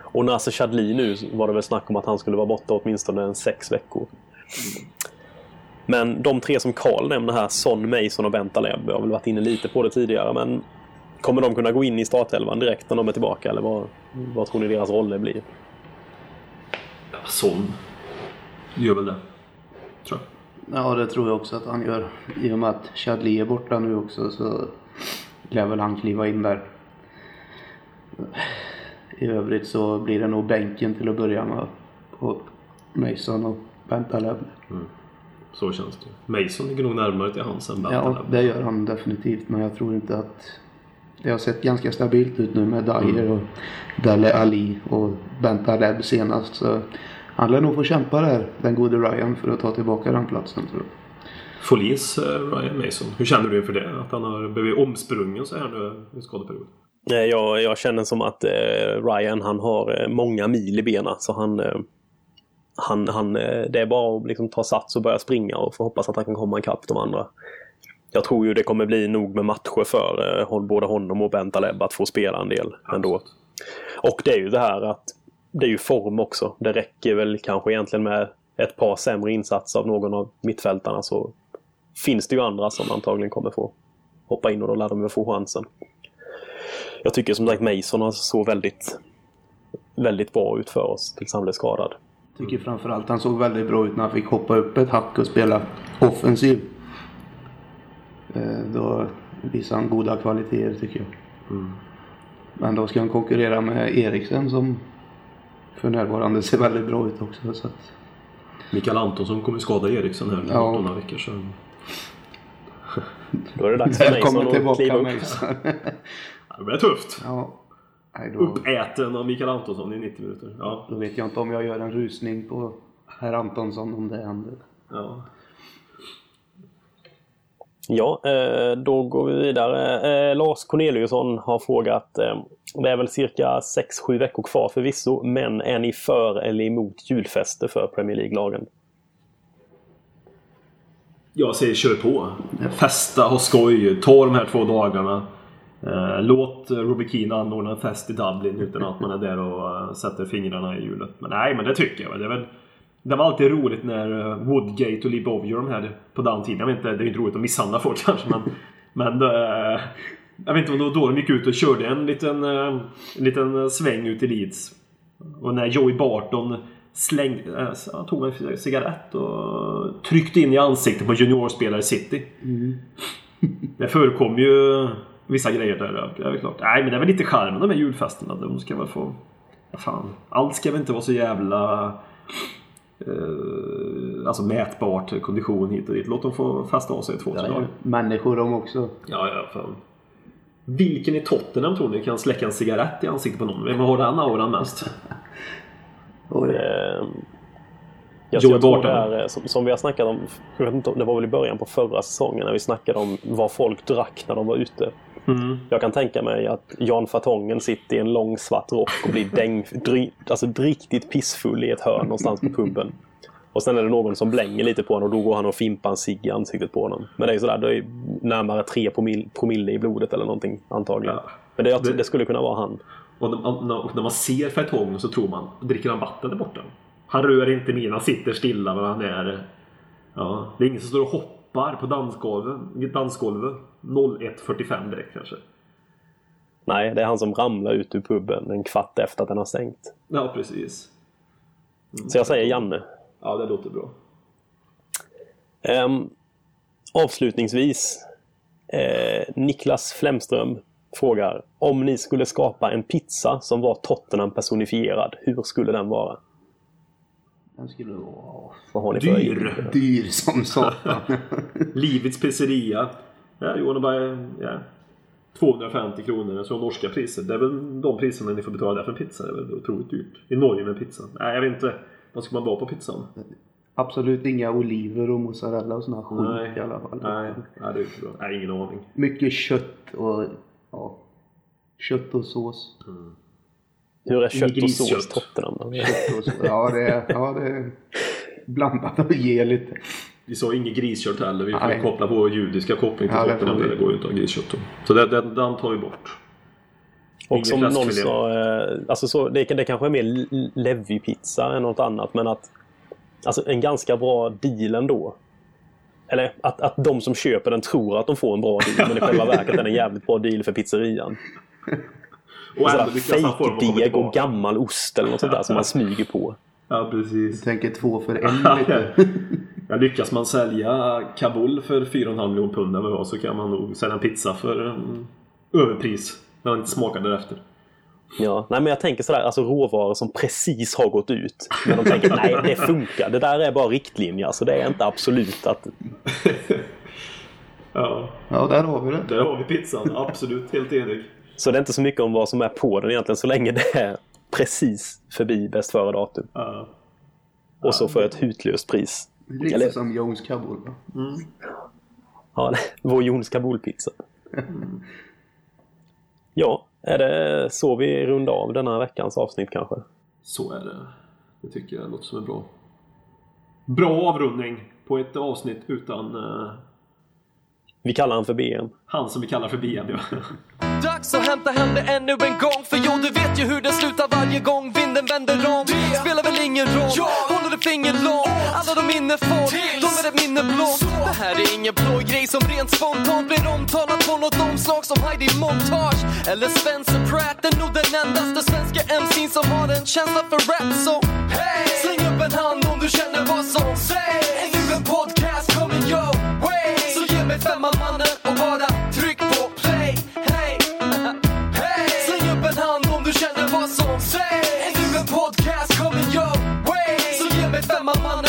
Och Nasser Chadli nu var det väl snack om att han skulle vara borta åtminstone en sex veckor. Men de tre som Karl nämner här, Son, Mason och Bentaleb, jag har väl varit inne lite på det tidigare, men kommer de kunna gå in i startelvan direkt när de är tillbaka eller vad, vad tror ni deras roller blir? Ja, Son gör väl det. Tror jag. Ja, det tror jag också att han gör. I och med att Chadli är borta nu också så lär väl han kliva in där. I övrigt så blir det nog bänken till att börja med på Mason och Bentaleb. Så känns det. Mason ligger nog närmare till hans än Ja, Bentaleb. det gör han definitivt. Men jag tror inte att... Det har sett ganska stabilt ut nu med Dyer och Dele Ali och Bentaleb senast. Så han lär nog få kämpa där, den gode Ryan, för att ta tillbaka den platsen tror jag. Folis eh, Ryan Mason. Hur känner du inför det? Att han har blivit omsprungen så här nu i skadeperiod? Eh, Jag, jag känner som att eh, Ryan han har eh, många mil i benen så han, han, han det är bara att liksom ta sats och börja springa och få hoppas att han kan komma ikapp de andra. Jag tror ju det kommer bli nog med matcher för både honom och Bentaleb att få spela en del ändå. Och det är ju det här att det är ju form också. Det räcker väl kanske egentligen med ett par sämre insatser av någon av mittfältarna så finns det ju andra som antagligen kommer få hoppa in och då lär de väl få chansen. Jag tycker som sagt Mason har så väldigt, väldigt bra ut för oss tills han blev skadad. Tycker framförallt han såg väldigt bra ut när han fick hoppa upp ett hack och spela offensiv. Eh, Då visade han goda kvaliteter tycker jag. Men då ska han konkurrera med Eriksen som för närvarande ser väldigt bra ut också. Så att, Mikael Antonsson kommer skada Eriksson här Ja. om några veckor sedan. Då är det dags för Mason att kliva tillbaka upp. Mason. Det blir tufft. ja. Då, Uppäten av Mikael Antonsson i 90 minuter. Ja. då vet jag inte om jag gör en rusning på herr Antonsson om det händer. ja. Ja, eh, då går vi vidare. Eh, Lars Corneliusson har frågat. eh, Det är väl cirka 6-7 veckor kvar förvisso, men är ni för eller emot julfester för Premier League-lagen? Jag säger kör på. Festa, ha skoj, ta de här två dagarna. Eh, låt Robbie Keane anordna en fest i Dublin utan att man är där och eh, sätter fingrarna i hjulet. Men nej, men det tycker jag. väl. Det, är väl, det var alltid roligt när eh, Woodgate och Lee Bowyer de här på den tiden. Jag vet inte, det är ju inte roligt att misshandla folk kanske men... men jag vet inte om det var då de gick ut och körde en liten, en liten sväng ut i Leeds. Och när Joey Barton slängde, äh, tog en cigarett och tryckte in i ansiktet på juniorspelare i City. Det förekom ju vissa grejer där. Det är klart. Nej men det är väl lite charmen de här julfesterna. De ska väl få... Fan. Allt ska väl inte vara så jävla... Eh, alltså mätbart kondition hit och dit. Låt dem få festa av sig i två, tre dagar. Människor de också. Ja, ja, fan. Vilken i Tottenham tror ni kan släcka en cigarett i ansiktet på någon? Vem har den auran mest? Oj. Eh, Jag, jag tror det är, som, som vi har snackat om, jag vet inte, det var väl i början på förra säsongen när vi snackade om vad folk drack när de var ute. Mm. Jag kan tänka mig att Jan Fartongen sitter i en lång svart rock och blir däng, dry, alltså riktigt pissfull i ett hörn någonstans på puben. Och sen är det någon som blänger lite på honom och då går han och fimpar en cigg i ansiktet på honom. Men det är ju sådär, det är närmare 3 promille, i blodet eller någonting antagligen. Ja. Men Det- det skulle kunna vara han. Och när, när, och när man ser Fertongen så tror man, dricker han vatten där borta? Han rör inte min, han sitter stilla men han är... Ja, det är ingen som står och hoppar på dansgolvet. dansgolvet 01.45 direkt kanske. Nej, det är han som ramlar ut ur puben en kvart efter att den har stängt. Ja, precis. Så jag säger Janne. Ja, det låter bra. Ehm, avslutningsvis. Eh, Niklas Flemström frågar. Om ni skulle skapa en pizza som var Tottenham personifierad, hur skulle den vara? Den skulle vara Vad har ni för Dyr. dyr som satan. Livets pizzeria. Ja, Johan bara, ja. 250 kronor, så norska priser. Det är väl de priserna ni får betala där för en pizza. Det är väl otroligt dyrt. I Norge med pizza. Nej, jag vet inte. Vad ska man vara på pizzan? Absolut inga oliver och mozzarella och sån här skit Nej, i alla fall. nej, nej, det är inte bra. Nej, ingen aning. Mycket kött och ja, kött och sås. Hur är kött och sås Tottenham? då? Kött och sås. Ja, det är, ja, det är blandat och ge lite. Vi sa inget griskött heller. Vi får koppla vår judiska koppling till Ja, det Tottenham. vi. Det går ju inte att ha griskött. Så det, det, den tar vi bort. Och Ingen som någon sa, eh, alltså så, det, det kanske är mer Levi-pizza än något annat, men att alltså en ganska bra deal ändå. Eller att, att de som köper den tror att de får en bra deal, men i själva verket är det en jävligt bra deal för pizzerian. Och ändå lyckas han få och gammal ost eller något sånt där som man smyger på. Ja, precis. Tänker två för en lite. Ja, lyckas man sälja Kabul för 4,5 miljoner pund eller vad så kan man nog sälja en pizza för um, överpris. När man inte smakar därefter. Ja, nej men jag tänker sådär, alltså råvaror som precis har gått ut. Men de tänker nej det funkar, det där är bara riktlinjer, så det är inte absolut att... Ja, Ja, där har vi det. där har vi pizzan. Absolut, helt enig. Så det är inte så mycket om vad som är på den egentligen, så länge det är precis förbi bäst före datum. Ja. Och så för ett hutlöst pris. Lite Eller- som Jones Kabul. va? Ja, vår Jons Kabulpizza. Ja, är det så vi rundar av denna veckans avsnitt kanske? Så är det. Det tycker jag låter som en bra... Bra avrundning på ett avsnitt utan eh, vi kallar han för BM. han som vi kallar för BM. Ja. Dags att hämta hem det ännu en gång För jo, du vet ju hur det slutar varje gång vinden vänder om. Det spelar väl ingen roll, håller ett finger långt. Alla de minne får, de är ett minne blått Det här är ingen blå grej som rent spontant blir omtalat på något omslag som Heidi Montage. Eller Spencer Pratt, är nog den endaste svenska MC'n som har en känsla för rap Så. Hey, släng upp en hand om du känner vad som sägs. Är nu en podcast coming your way med femma mannen och bara tryck på play. Hey, hey. Släng upp en hand om du känner vad som sägs. Är du en podcast kommer jag way? Så ge mig femma mannen